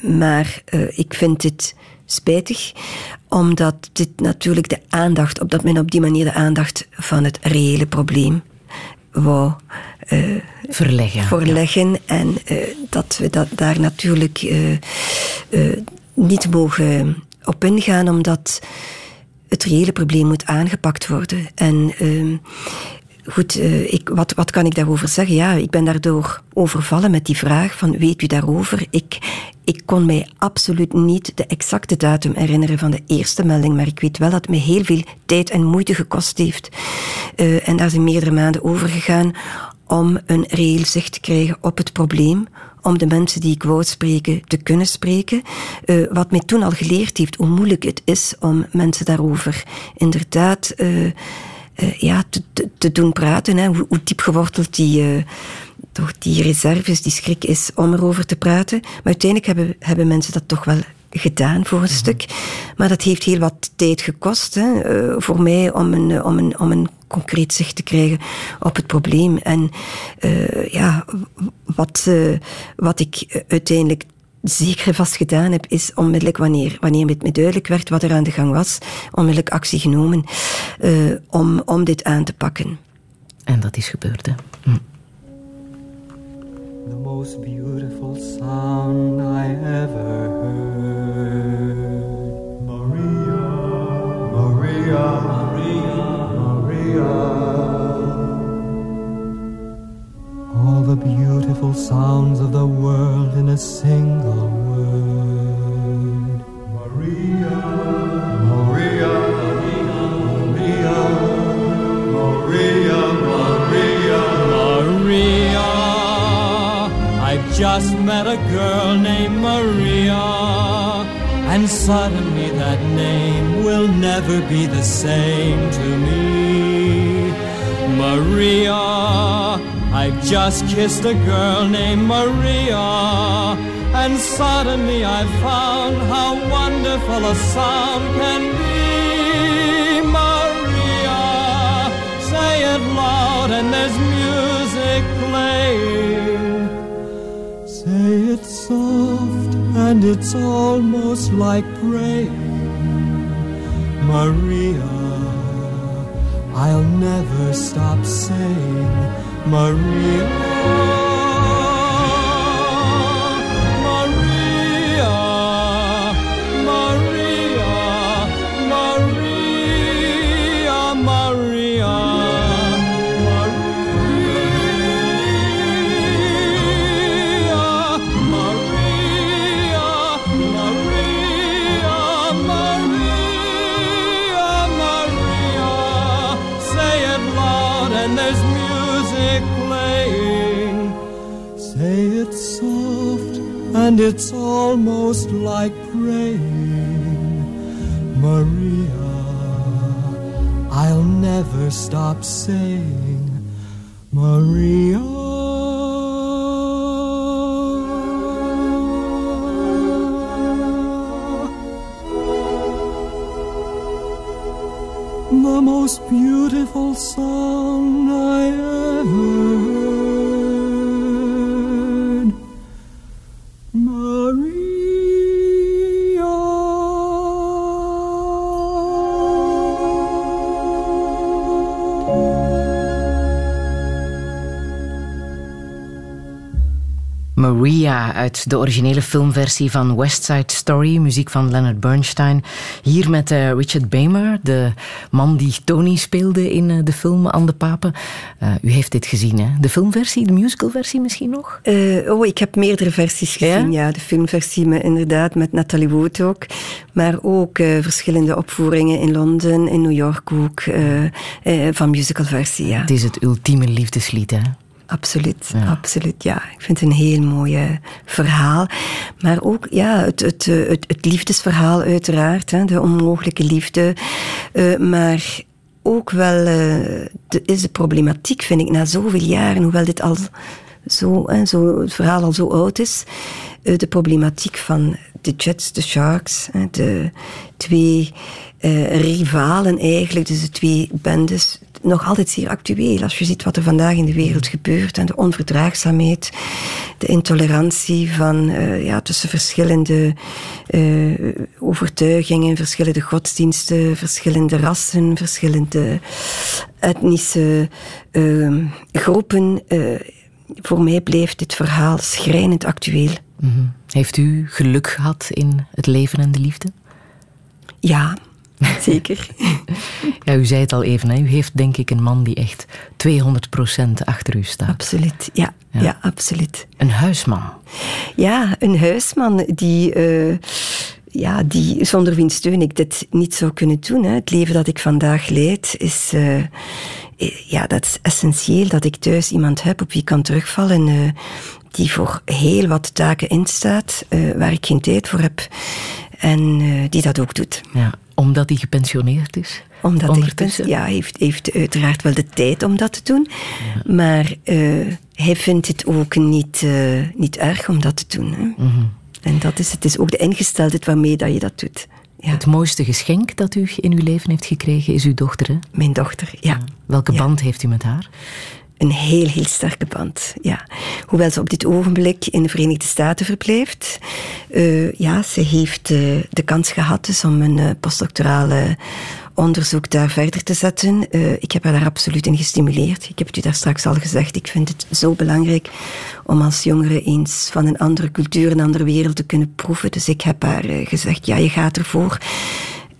maar ik vind het spijtig, omdat dit natuurlijk de aandacht, op dat men op die manier de aandacht van het reële probleem wou uh, verleggen. Voorleggen en uh, dat we dat daar natuurlijk uh, niet mogen op ingaan, omdat het reële probleem moet aangepakt worden. En goed, ik, wat, wat kan ik daarover zeggen? Ja, ik ben daardoor overvallen met die vraag van weet u daarover? Ik, ik kon mij absoluut niet de exacte datum herinneren van de eerste melding, maar ik weet wel dat het me heel veel tijd en moeite gekost heeft. Uh, en daar zijn meerdere maanden over gegaan om een reëel zicht te krijgen op het probleem, om de mensen die ik wou spreken te kunnen spreken. Uh, wat mij toen al geleerd heeft hoe moeilijk het is om mensen daarover inderdaad ja, te, te, te, doen praten. Hè. Hoe, hoe diep geworteld die toch die reserves, die schrik is om erover te praten. Maar uiteindelijk hebben, hebben mensen dat toch wel gedaan voor een mhm. stuk. Maar dat heeft heel wat tijd gekost hè, uh, voor mij om een, om, een, om een concreet zicht te krijgen op het probleem. En uh, ja, wat, uh, wat ik uiteindelijk zeker vast gedaan heb, is onmiddellijk wanneer, wanneer het me duidelijk werd wat er aan de gang was, onmiddellijk actie genomen uh, om, om dit aan te pakken. En dat is gebeurd, hè? Hm. The most beautiful sound I ever heard. Maria, Maria, Maria, Maria. All the beautiful sounds of the world in a single word. Maria, Maria, Maria, Maria, Maria, Maria. I've just met a girl named Maria, and suddenly that name will never be the same to me. Maria. I've just kissed a girl named Maria, and suddenly I found how wonderful a sound can be. Maria, say it loud, and there's music playing. Say it soft, and it's almost like praying. Maria, I'll never stop saying. Maria. And it's almost like praying. Maria, I'll never stop saying, Maria. The most beautiful song I ever uit de originele filmversie van West Side Story, muziek van Leonard Bernstein. Hier met uh, Richard Bamer, de man die Tony speelde in uh, de film Anne de Pape. Uh, u heeft dit gezien, hè? De filmversie, de musicalversie misschien nog? oh, ik heb meerdere versies gezien, ja. ja de filmversie met, inderdaad met Natalie Wood ook. Maar ook verschillende opvoeringen in Londen, in New York ook, van musicalversie, ja. Het is het ultieme liefdeslied, hè? Absoluut, absoluut. Ja, ik vind het een heel mooi verhaal. Maar ook ja, het, het, het, het liefdesverhaal, uiteraard. Hè, de onmogelijke liefde. Uh, maar ook wel uh, de, is de problematiek, vind ik, na zoveel jaren, hoewel dit al zo, hè, zo, het verhaal al zo oud is, uh, de problematiek van de Jets, de Sharks, hè, de twee rivalen eigenlijk, dus de twee bendes, nog altijd zeer actueel. Als je ziet wat er vandaag in de wereld gebeurt en de onverdraagzaamheid, de intolerantie van, uh, ja, tussen verschillende uh, overtuigingen, verschillende godsdiensten, verschillende rassen, verschillende etnische uh, groepen. voor mij blijft dit verhaal schrijnend actueel. Mm -hmm. Heeft u geluk gehad in het leven en de liefde? Ja, [LAUGHS] Zeker. [LAUGHS] ja, u zei het al even, hè? u heeft denk ik een man die echt 200% achter u staat. Absoluut, ja. ja. absoluut. Een huisman. Ja, een huisman die... Uh, ja, die, zonder wiens steun ik dit niet zou kunnen doen. Hè. Het leven dat ik vandaag leid is, uh, ja, dat is essentieel dat ik thuis iemand heb op wie ik kan terugvallen, uh, die voor heel wat taken instaat, uh, waar ik geen tijd voor heb en die dat ook doet. Ja omdat hij gepensioneerd is? Omdat hij gepensioneerd ja, heeft, heeft uiteraard wel de tijd om dat te doen. Maar uh, hij vindt het ook niet, uh, niet erg om dat te doen. Hè. Mm -hmm. En dat is, het is ook de ingesteldheid waarmee dat je dat doet. Ja. Het mooiste geschenk dat u in uw leven heeft gekregen is uw dochter, hè? Mijn dochter, ja. Welke band heeft u met haar? Een heel, heel sterke band. Ja. Hoewel ze op dit ogenblik in de Verenigde Staten verblijft. Uh, ja, ze heeft uh, de kans gehad dus om een uh, postdoctorale onderzoek daar verder te zetten. ik heb haar daar absoluut in gestimuleerd. Ik heb het u daar straks al gezegd. Ik vind het zo belangrijk om als jongere eens van een andere cultuur, een andere wereld te kunnen proeven. Dus ik heb haar gezegd, ja, je gaat ervoor.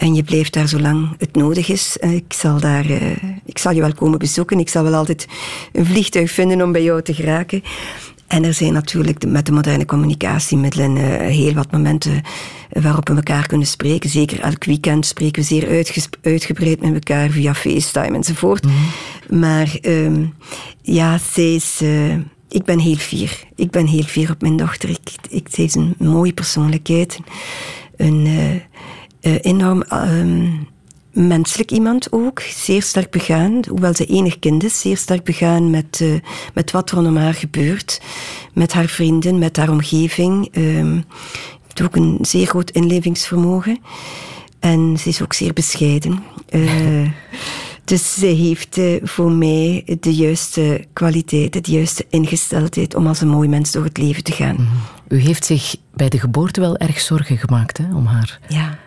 En je blijft daar zolang het nodig is. Eh, ik zal, daar, uh, ik zal je wel komen bezoeken. Ik zal wel altijd een vliegtuig vinden om bij jou te geraken. En er zijn natuurlijk met de moderne communicatiemiddelen uh, heel wat momenten waarop we elkaar kunnen spreken. Zeker elk weekend spreken we zeer uitgebreid met elkaar via FaceTime enzovoort. Mhm. Maar um, ja, zij is ik ben heel fier. Ik ben heel fier op mijn dochter. Ik, ik, zij is een mooie persoonlijkheid. Een, uh, enorm ehm, menselijk iemand ook. Zeer sterk begaan, hoewel ze enig kind is, zeer sterk begaan met, uh, met wat er rondom haar gebeurt. Met haar vrienden, met haar omgeving. Um, heeft ook een zeer groot inlevingsvermogen. En ze is ook zeer bescheiden. Uh, [LAUGHS] dus ze heeft voor mij de juiste kwaliteit, de juiste ingesteldheid om als een mooi mens door het leven te gaan. Mhm. U heeft zich bij de geboorte wel erg zorgen gemaakt hè, om haar. Ja.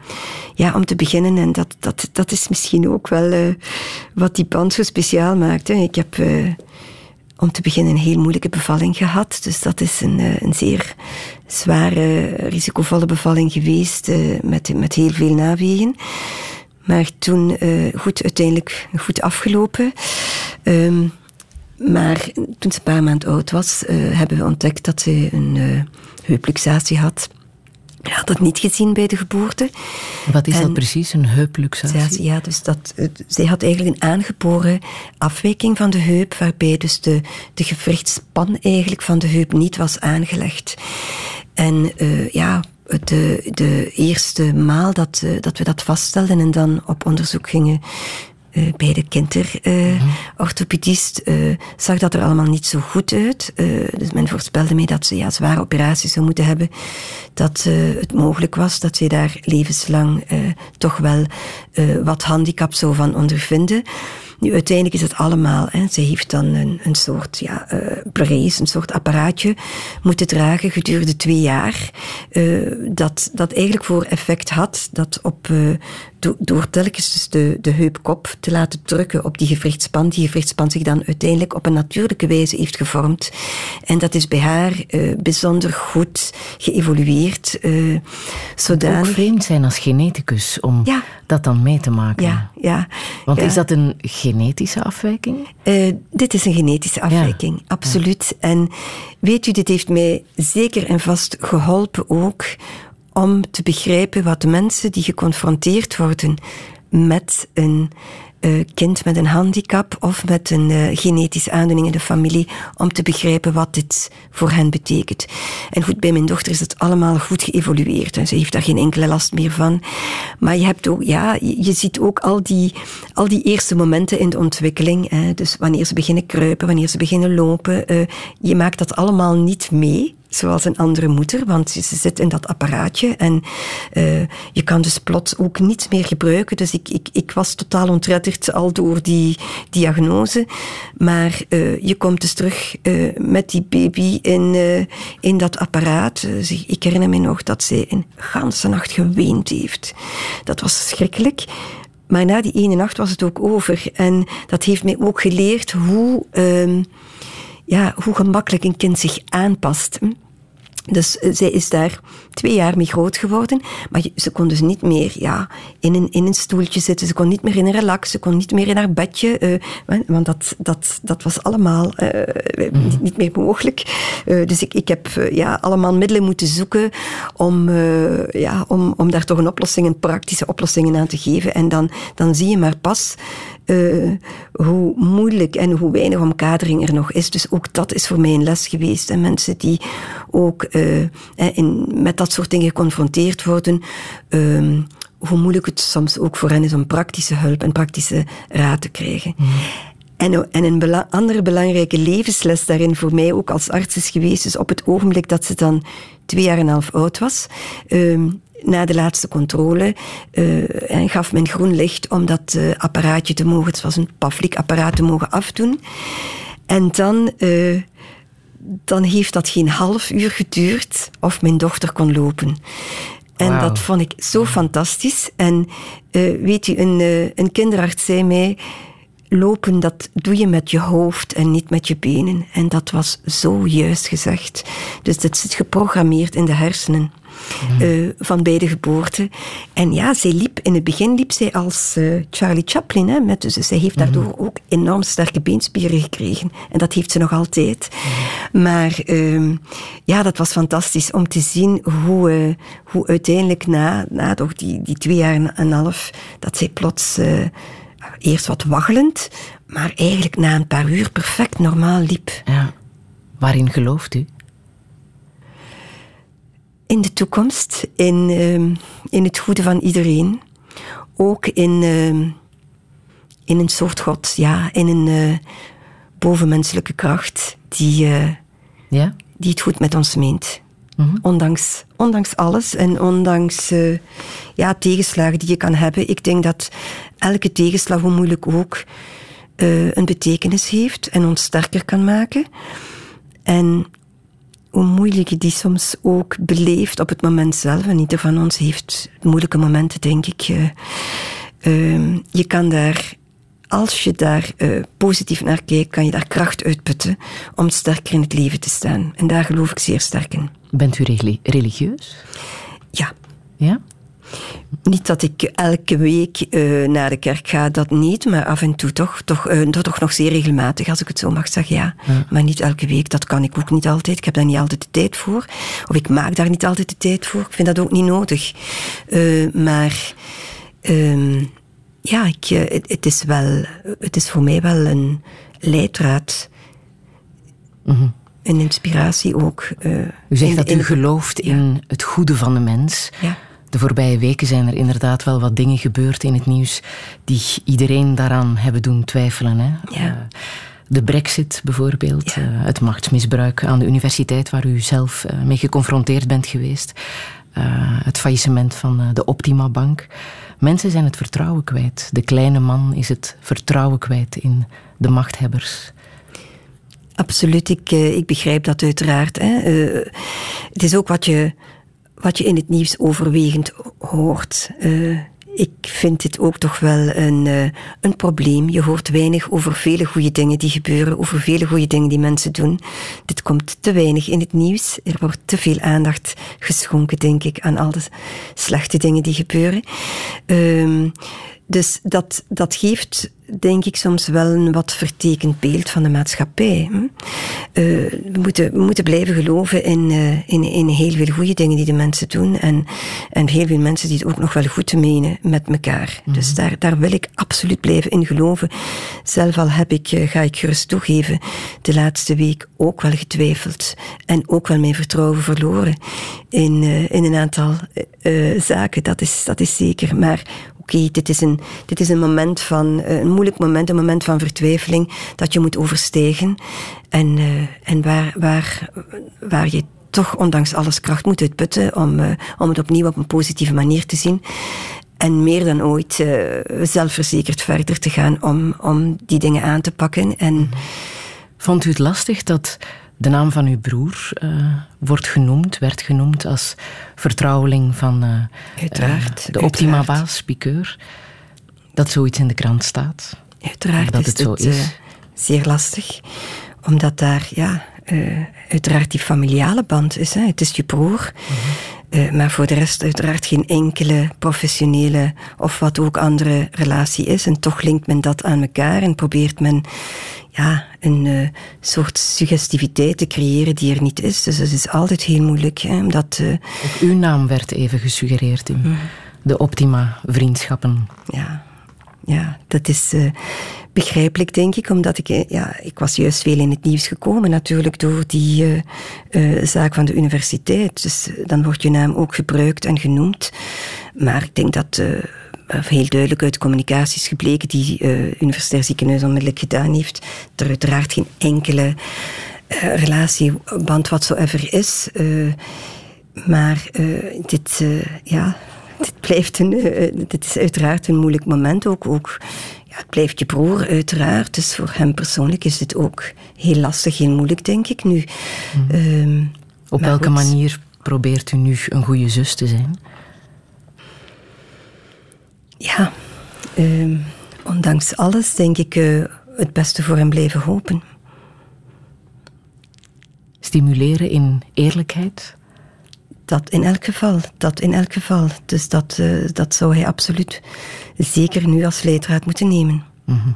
ja, om te beginnen, en dat, dat, dat is misschien ook wel uh, wat die band zo speciaal maakt. Ik heb uh, om te beginnen een heel moeilijke bevalling gehad. Dus dat is een, uh, een zeer zware, risicovolle bevalling geweest, met, met heel veel nawegen. Maar toen goed, uiteindelijk goed afgelopen. Um, maar toen ze een paar maanden oud was, hebben we ontdekt dat ze een heupluxatie had. Ik had dat niet gezien bij de geboorte. Wat is dat precies, een heupluxatie? Ja, dus dat, zij had eigenlijk een aangeboren afwijking van de heup, waarbij dus de, de gewrichtspan eigenlijk van de heup niet was aangelegd. En uh, ja, de, de eerste maal dat, uh, dat we dat vaststelden en dan op onderzoek gingen uh, bij de kinderorthopedist uh, uh, zag dat er allemaal niet zo goed uit. dus men voorspelde mij dat ze ja, zware operaties zou moeten hebben. Dat het mogelijk was dat ze daar levenslang toch wel wat handicap zou van ondervinden. Nu, uiteindelijk is het allemaal. Hè. Ze heeft dan een, een soort ja, uh, brace, een soort apparaatje moeten dragen gedurende twee jaar. Uh, dat, dat eigenlijk voor effect had dat op, uh, do, door telkens dus de, de heupkop te laten drukken op die gewrichtspan, die gewrichtspan zich dan uiteindelijk op een natuurlijke wijze heeft gevormd. En dat is bij haar bijzonder goed geëvolueerd. zodanig... Ook vreemd zijn als geneticus om ja. dat dan mee te maken. Ja, ja. Want ja. is dat een genetische afwijking? Uh, dit is een genetische afwijking, ja. absoluut. Ja. En weet u, dit heeft mij zeker en vast geholpen ook om te begrijpen wat de mensen die geconfronteerd worden met een uh, kind met een handicap of met een uh, genetische aandoening in de familie, om te begrijpen wat dit voor hen betekent. En goed, bij mijn dochter is het allemaal goed geëvolueerd en ze heeft daar geen enkele last meer van. Maar je hebt ook, ja, je ziet ook al die, al die eerste momenten in de ontwikkeling. Hè, dus wanneer ze beginnen kruipen, wanneer ze beginnen lopen, uh, je maakt dat allemaal niet mee zoals een andere moeder, want ze zit in dat apparaatje en uh, je kan dus plots ook niets meer gebruiken. Dus ik, ik, ik was totaal ontredderd al door die diagnose. Maar uh, je komt dus terug uh, met die baby in, in dat apparaat. Ik herinner me nog dat zij een ganse nacht geweend heeft. Dat was schrikkelijk. Maar na die ene nacht was het ook over. En dat heeft mij ook geleerd hoe, uh, ja, hoe gemakkelijk een kind zich aanpast. Dus uh, zij is daar twee jaar mee groot geworden. Maar ze kon dus niet meer ja, in, een, in een stoeltje zitten. Ze kon niet meer in een relax. Ze kon niet meer in haar bedje. Uh, want dat, dat, dat was allemaal uh, niet, meer mogelijk. dus ik, ik heb ja, allemaal middelen moeten zoeken om, ja, om, om daar toch een oplossing, een praktische oplossingen aan te geven. En dan, dan zie je maar pas uh, hoe moeilijk en hoe weinig omkadering er nog is. Dus ook dat is voor mij een les geweest. En mensen die ook uh, in, met dat soort dingen geconfronteerd worden, uh, hoe moeilijk het soms ook voor hen is om praktische hulp en praktische raad te krijgen. Mm. En, en een bela andere belangrijke levensles daarin voor mij ook als arts is geweest, is op het ogenblik dat ze dan twee jaar en een half oud was, ehm, na de laatste controle uh, en gaf men groen licht om dat uh, apparaatje te mogen, het was een Pavlik-apparaat, te mogen afdoen. En dan, dan heeft dat geen half uur geduurd of mijn dochter kon lopen. En dat vond ik zo fantastisch. En weet u, een, een kinderarts zei mij lopen, dat doe je met je hoofd en niet met je benen. En dat was zo juist gezegd. Dus dat zit geprogrammeerd in de hersenen. Uh, van beide geboorten. En ja, zij liep, in het begin liep zij als uh, Charlie Chaplin. Hè, met, dus zij heeft daardoor mhm. ook enorm sterke beenspieren gekregen. En dat heeft ze nog altijd. Mhm. Maar uh, ja, dat was fantastisch om te zien hoe, uh, hoe uiteindelijk na, na toch die, die twee jaar en een half, dat zij plots eerst wat waggelend, maar eigenlijk na een paar uur perfect normaal liep. Ja. Waarin gelooft u? In de toekomst, in, uh, in het goede van iedereen. Ook in, uh, in een soort God, ja, in een uh, bovenmenselijke kracht die, eh, ja? die het goed met ons meent. Mm ondanks, ondanks alles en ondanks uh, ja, tegenslagen die je kan hebben. Ik denk dat elke tegenslag, hoe moeilijk ook, een betekenis heeft en ons sterker kan maken. En hoe moeilijk je die soms ook beleeft op het moment zelf. En ieder van ons heeft moeilijke momenten, denk ik. Uh, je kan daar als je daar uh, positief naar kijkt, kan je daar kracht uitputten om sterker in het leven te staan. En daar geloof ik zeer sterk in. Bent u religieus? Ja. Ja? Niet dat ik elke week uh, naar de kerk ga, dat niet, maar af en toe toch, toch, uh, toch nog zeer regelmatig, als ik het zo mag zeggen, ja. ja. Maar niet elke week, dat kan ik ook niet altijd. Ik heb daar niet altijd de tijd voor. Of ik maak daar niet altijd de tijd voor. Ik vind dat ook niet nodig. Uh, maar ehm, ja, ik, het, het, is wel, het is voor mij wel een leidraad. Mm -hmm. Een inspiratie ook. u zegt dat u gelooft in het goede van de mens. Ja. De voorbije weken zijn er inderdaad wel wat dingen gebeurd in het nieuws die iedereen daaraan hebben doen twijfelen. Hè? Ja. Uh, de brexit bijvoorbeeld, ja. uh, het machtsmisbruik aan de universiteit waar u zelf uh, mee geconfronteerd bent geweest, het faillissement van de Optima Bank. Mensen zijn het vertrouwen kwijt. De kleine man is het vertrouwen kwijt in de machthebbers. Absoluut, ik, ik begrijp dat uiteraard. Hè. het is ook wat je wat je in het nieuws overwegend hoort. Uh, ik vind dit ook toch wel een, uh, een probleem. Je hoort weinig over vele goede dingen die gebeuren, over vele goede dingen die mensen doen. Dit komt te weinig in het nieuws. Er wordt te veel aandacht geschonken, denk ik, aan al de slechte dingen die gebeuren. Uh, dus dat, dat geeft, denk ik, soms wel een wat vertekend beeld van de maatschappij. Uh, we, moeten, we moeten blijven geloven in, uh, in, in heel veel goede dingen die de mensen doen. En, en heel veel mensen die het ook nog wel goed menen met elkaar. Mm. Dus daar, daar wil ik absoluut blijven in geloven. Zelf al heb ik, uh, ga ik gerust toegeven, de laatste week ook wel getwijfeld. En ook wel mijn vertrouwen verloren in, in een aantal zaken. Dat is, dat is zeker. Maar oké, dit, is een, dit is een moment van, uh, een moeilijk moment, een moment van vertwijfeling dat je moet overstijgen. En, uh, en waar, waar, waar je toch ondanks alles kracht moet uitputten om, uh, om het opnieuw op een positieve manier te zien. En meer dan ooit zelfverzekerd verder te gaan om, om die dingen aan te pakken. En, Vond u het lastig dat de naam van uw broer uh, wordt genoemd, werd genoemd als vertrouweling van uh, uiteraard, de Optima-baas, Piqueur. Dat zoiets in de krant staat. Uiteraard dat is het zo het, is. zeer lastig, omdat daar ja, uiteraard die familiale band is. Hè. Het is je broer. Mm -hmm. Maar voor de rest uiteraard geen enkele professionele of wat ook andere relatie is. En toch linkt men dat aan elkaar en probeert men ja, een uh, soort suggestiviteit te creëren die er niet is. Dus het is altijd heel moeilijk. Hè, omdat, uh, Ook uw naam werd even gesuggereerd in mm. de Optima Vriendschappen. Ja, ja dat is begrijpelijk, denk ik, omdat ik, ja, ik was juist veel in het nieuws gekomen natuurlijk door die zaak van de universiteit. Dus dan wordt je naam ook gebruikt en genoemd. Maar ik denk dat heel duidelijk uit communicaties gebleken die Universitair Ziekenhuis onmiddellijk gedaan heeft, er uiteraard geen enkele relatieband whatsoever is. Maar dit, ja, dit blijft een, dit is uiteraard een moeilijk moment ook. ook het blijft je broer, uiteraard. Dus voor hem persoonlijk is het ook heel lastig, heel moeilijk, denk ik nu. Mhm. Ehm, Op welke manier probeert u nu een goede zus te zijn? Ja, ehm, ondanks alles denk ik uh, het beste voor hem blijven hopen. Stimuleren in eerlijkheid? Dat in elk geval, dat in elk geval. Dus dat, uh, dat zou hij absoluut zeker nu als leidraad moeten nemen. -hmm.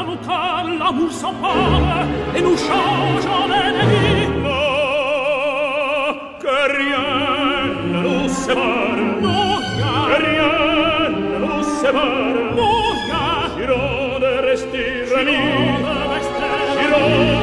à nos cas l'amour s'empare et nous changeons en ennemis. Oh, que rien ne nous sépare, non, que rien ne nous sépare, non, Giron de rester, Giron de rester, Giron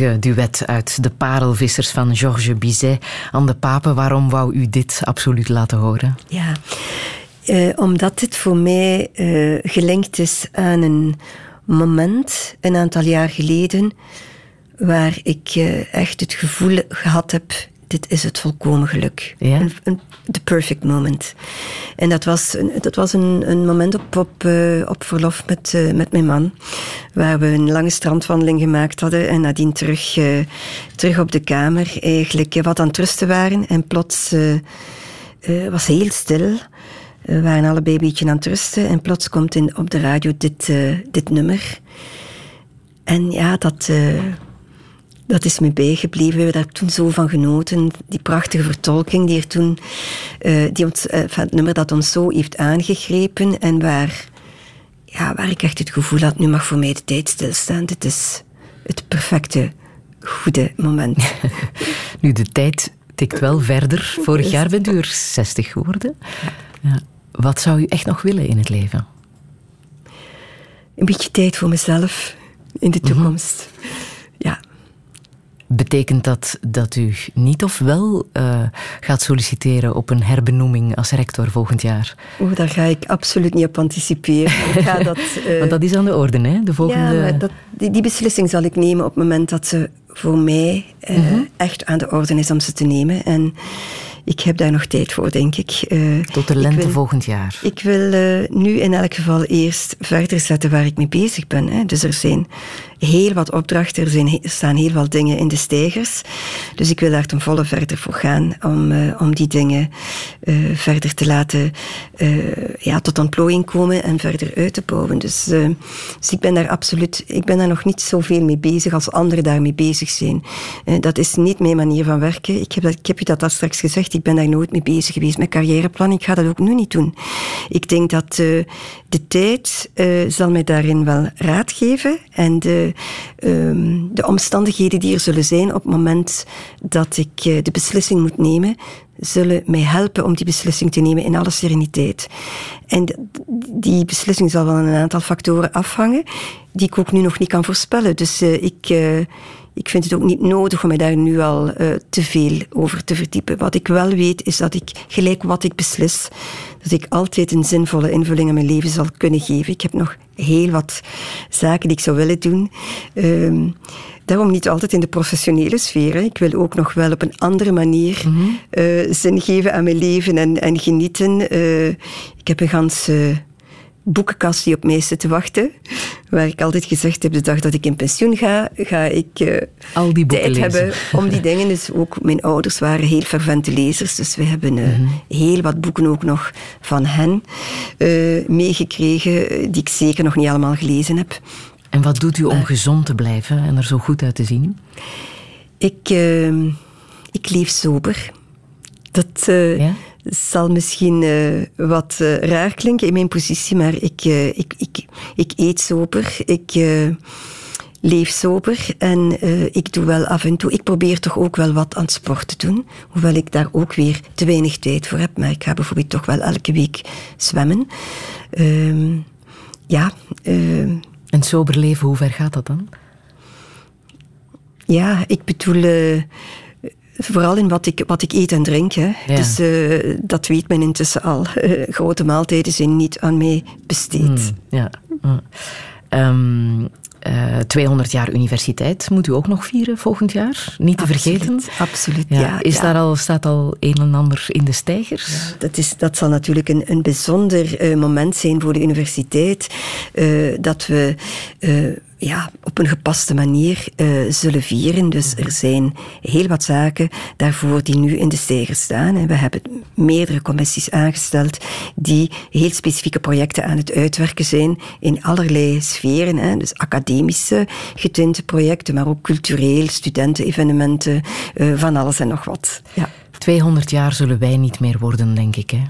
prachtige duet uit De Parelvissers van Georges Bizet. Aan de Pape, waarom wou u dit absoluut laten horen? Ja, eh, omdat dit voor mij eh, gelinkt is aan een moment, een aantal jaar geleden, waar ik eh, echt het gevoel gehad heb dit is het volkomen geluk. Ja? the perfect moment. En dat was, een, dat was een, een moment op, op, uh, op verlof met, uh, met mijn man, waar we een lange strandwandeling gemaakt hadden en nadien terug, uh, terug op de kamer eigenlijk wat aan het rusten waren. En plots was heel stil. We waren allebei een beetje aan het rusten en plots komt in, op de radio dit, dit nummer. En ja, dat dat is me bijgebleven. We hebben daar toen zo van genoten. Die prachtige vertolking die er toen, uh, die ons, uh, het nummer dat ons zo heeft aangegrepen en waar, ja, waar ik echt het gevoel had, nu mag voor mij de tijd stilstaan. Dit is het perfecte, goede moment. [LAUGHS] nu, de tijd tikt wel verder. Vorig jaar bent u er 60 geworden. Ja. Wat zou u echt nog willen in het leven? Een beetje tijd voor mezelf in de mhm. toekomst. Ja. Betekent dat dat u niet of wel uh, gaat solliciteren op een herbenoeming als rector volgend jaar? Oh, daar ga ik absoluut niet op anticiperen. Ik ga [LAUGHS] dat, uh... Want dat is aan de orde, hè? De volgende... Ja, dat, die, die, beslissing zal ik nemen op het moment dat ze voor mij uh, mm -hmm. echt aan de orde is om ze te nemen. En ik heb daar nog tijd voor, denk ik. Uh, Tot de lente volgend jaar. Ik wil uh, nu in elk geval eerst verder zetten waar ik mee bezig ben. Hè. Dus er zijn heel wat opdrachten, er, zijn, staan heel wat dingen in de stijgers. Dus ik wil daar ten volle verder voor gaan om, uh, om die dingen verder te laten ja, tot ontplooiing komen en verder uit te bouwen. Dus, dus ik ben daar absoluut, ik ben daar nog niet zoveel mee bezig als anderen daarmee bezig zijn. dat is niet mijn manier van werken. Ik heb, ik heb je dat al straks gezegd ik ben daar nooit mee bezig geweest met carrièreplan. Ik ga dat ook nu niet doen. Ik denk dat de tijd zal mij daarin wel raad geven. En de, um, de omstandigheden die er zullen zijn op het moment dat ik uh, de beslissing moet nemen, zullen mij helpen om die beslissing te nemen in alle sereniteit. En die beslissing zal wel een aantal factoren afhangen die ik ook nu nog niet kan voorspellen. Dus ik ik vind het ook niet nodig om me daar nu al uh, te veel over te verdiepen. Wat ik wel weet, is dat ik gelijk wat ik beslis, dat ik altijd een zinvolle invulling aan mijn leven zal kunnen geven. Ik heb nog heel wat zaken die ik zou willen doen. Uh, daarom niet altijd in de professionele sfeer. Ik wil ook nog wel op een andere manier mm -hmm. uh, zin geven aan mijn leven en, en genieten. Uh, ik heb een ganse boekenkast die op mij zit te wachten. Waar ik altijd gezegd heb, de dag dat ik in pensioen ga, ga ik uh, Al die tijd hebben om die [LAUGHS] dingen. Dus ook mijn ouders waren heel fervente lezers. Dus we hebben uh, mm -hmm. heel wat boeken ook nog van hen uh, meegekregen, die ik zeker nog niet allemaal gelezen heb. En wat doet u om gezond te blijven en er zo goed uit te zien? Ik, ik leef sober. Dat... Ja? Zal misschien uh, wat uh, raar klinken in mijn positie, maar ik, uh, ik, ik, ik eet sober, ik leef sober en ik doe wel af en toe, ik probeer toch ook wel wat aan sport te doen, hoewel ik daar ook weer te weinig tijd voor heb, maar ik ga bijvoorbeeld toch wel elke week zwemmen. Ehm, ja. en sober leven, hoe ver gaat dat dan? Ja, ik bedoel Vooral in wat ik, wat ik eet en drink. Hè. Dus uh, dat weet men intussen al. Uh, [LAUGHS] grote maaltijden zijn niet aan mij besteed. Mm, ja. Mm. Um, uh, 200 jaar universiteit moet u ook nog vieren volgend jaar. Niet te absoluut, vergeten. Absoluut, ja. ja is ja. Daar al, staat al een en ander in de stijgers? Ja, dat, is, dat zal natuurlijk een, een bijzonder moment zijn voor de universiteit. dat we ja, op een gepaste manier uh, zullen vieren. Dus er zijn heel wat zaken daarvoor die nu in de stijgers staan. En we hebben meerdere commissies aangesteld die heel specifieke projecten aan het uitwerken zijn in allerlei sferen. Hè. Dus academische getinte projecten, maar ook cultureel, studentenevenementen, uh, van alles en nog wat. Ja. 200 jaar zullen wij niet meer worden, denk ik. Hè?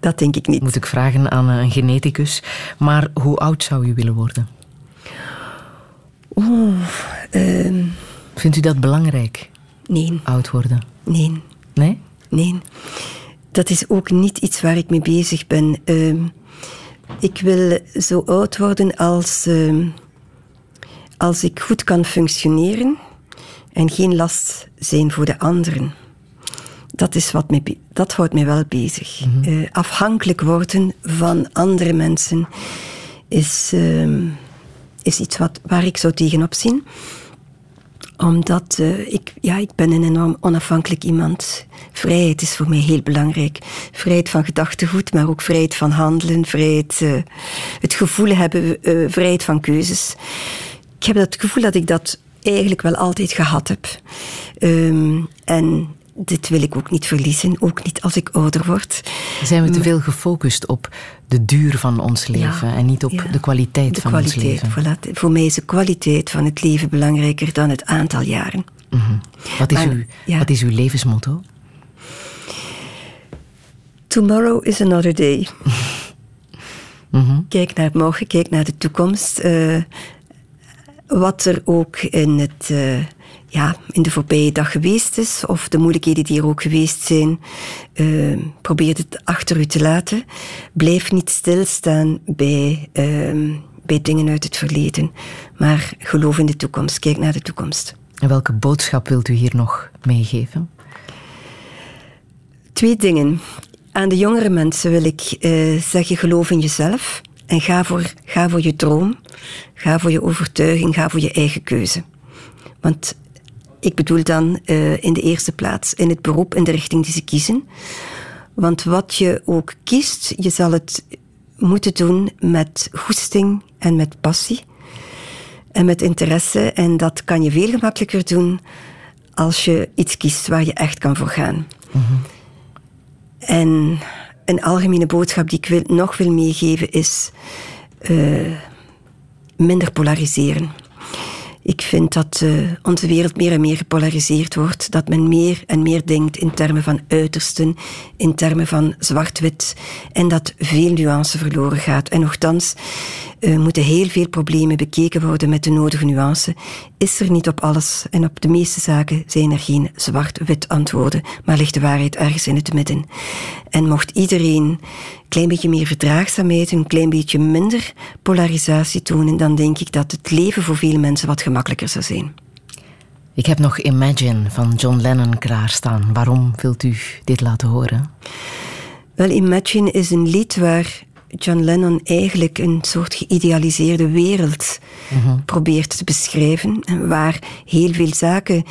Dat denk ik niet. Moet ik vragen aan een geneticus. Maar hoe oud zou u willen worden? Oeh, uh, Vindt u dat belangrijk? Nee. Oud worden? Nee. Nee? Nee. Dat is ook niet iets waar ik mee bezig ben. Uh, ik wil zo oud worden als, uh, als ik goed kan functioneren. en geen last zijn voor de anderen. Dat, is wat me, dat houdt mij wel bezig. Mhm. Eh, afhankelijk worden van andere mensen is, ehm, is iets wat, waar ik zo tegenop zie omdat uh, ik, ja, ik ben een enorm onafhankelijk iemand. Vrijheid is voor mij heel belangrijk. Vrijheid van gedachtegoed, maar ook vrijheid van handelen, vrijheid, uh, het gevoel hebben, uh, vrijheid van keuzes. Ik heb het gevoel dat ik dat eigenlijk wel altijd gehad heb. Um, en dit wil ik ook niet verliezen, ook niet als ik ouder word. Zijn we te veel gefocust op de duur van ons leven en niet op de kwaliteit van ons leven? Voilà. Voor mij is de kwaliteit van het leven belangrijker dan het aantal jaren. Mhm. wat, is uw, wat is uw levensmotto? Tomorrow is another day. [LAUGHS] Mhm. Kijk naar morgen, kijk naar de toekomst. Uh, wat er ook in het... Uh, ja, in de voorbije dag geweest is, of de moeilijkheden die er ook geweest zijn, uh, probeer het achter u te laten. Blijf niet stilstaan bij, uh, bij dingen uit het verleden, maar geloof in de toekomst, kijk naar de toekomst. En welke boodschap wilt u hier nog meegeven? Twee dingen. Aan de jongere mensen wil ik uh, zeggen: geloof in jezelf en ga voor, ga voor je droom, ga voor je overtuiging, ga voor je eigen keuze. Want ik bedoel dan uh, in de eerste plaats in het beroep en de richting die ze kiezen. Want wat je ook kiest, je zal het moeten doen met goesting en met passie. En met interesse. En dat kan je veel gemakkelijker doen als je iets kiest waar je echt kan voor gaan. Mm -hmm. En een algemene boodschap die ik wil, nog wil meegeven is uh, minder polariseren. Ik vind dat uh, onze wereld meer en meer gepolariseerd wordt. Dat men meer en meer denkt in termen van uitersten, in termen van zwart-wit. En dat veel nuance verloren gaat. En nogthans uh, moeten heel veel problemen bekeken worden met de nodige nuance. Is er niet op alles en op de meeste zaken zijn er geen zwart-wit antwoorden, maar ligt de waarheid ergens in het midden. En mocht iedereen een klein beetje meer verdraagzaamheid, een klein beetje minder polarisatie tonen, dan denk ik dat het leven voor veel mensen wat gemakkelijker zou zijn. Ik heb nog Imagine van John Lennon klaarstaan. Waarom wilt u dit laten horen? Wel, Imagine is een lied waar John Lennon eigenlijk een soort geïdealiseerde wereld mhm. probeert te beschrijven. Waar heel veel zaken,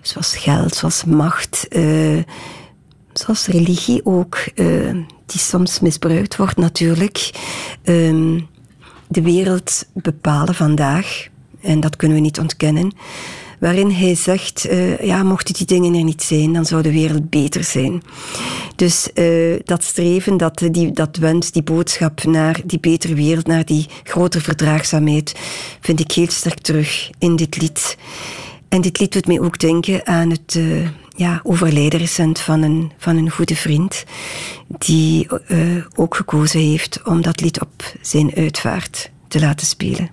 zoals geld, zoals macht, uh, zoals religie ook, uh, die soms misbruikt wordt natuurlijk, uh, de wereld bepalen vandaag. En dat kunnen we niet ontkennen waarin hij zegt, uh, ja, mochten die dingen er niet zijn, dan zou de wereld beter zijn. Dus uh, dat streven, dat, die, dat wens, die boodschap naar die betere wereld, naar die grotere verdraagzaamheid, vind ik heel sterk terug in dit lied. En dit lied doet mij ook denken aan het uh, ja, overlijden recent van een, van een goede vriend, die ook gekozen heeft om dat lied op zijn uitvaart te laten spelen.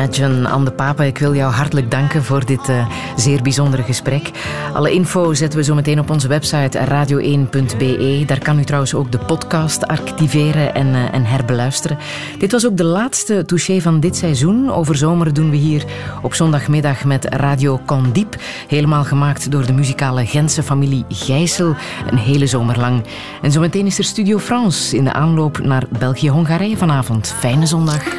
Imagine. Anne Papa, ik wil jou hartelijk danken voor dit uh, zeer bijzondere gesprek. Alle info zetten we zo meteen op onze website radio1.be. Daar kan u trouwens ook de podcast activeren en, uh, en herbeluisteren. Dit was ook de laatste touché van dit seizoen. Over zomer doen we hier op zondagmiddag met Radio Condiep. Helemaal gemaakt door de muzikale Gentse familie Gijssel. Een hele zomer lang. En zometeen is er Studio France in de aanloop naar België-Hongarije vanavond. Fijne zondag.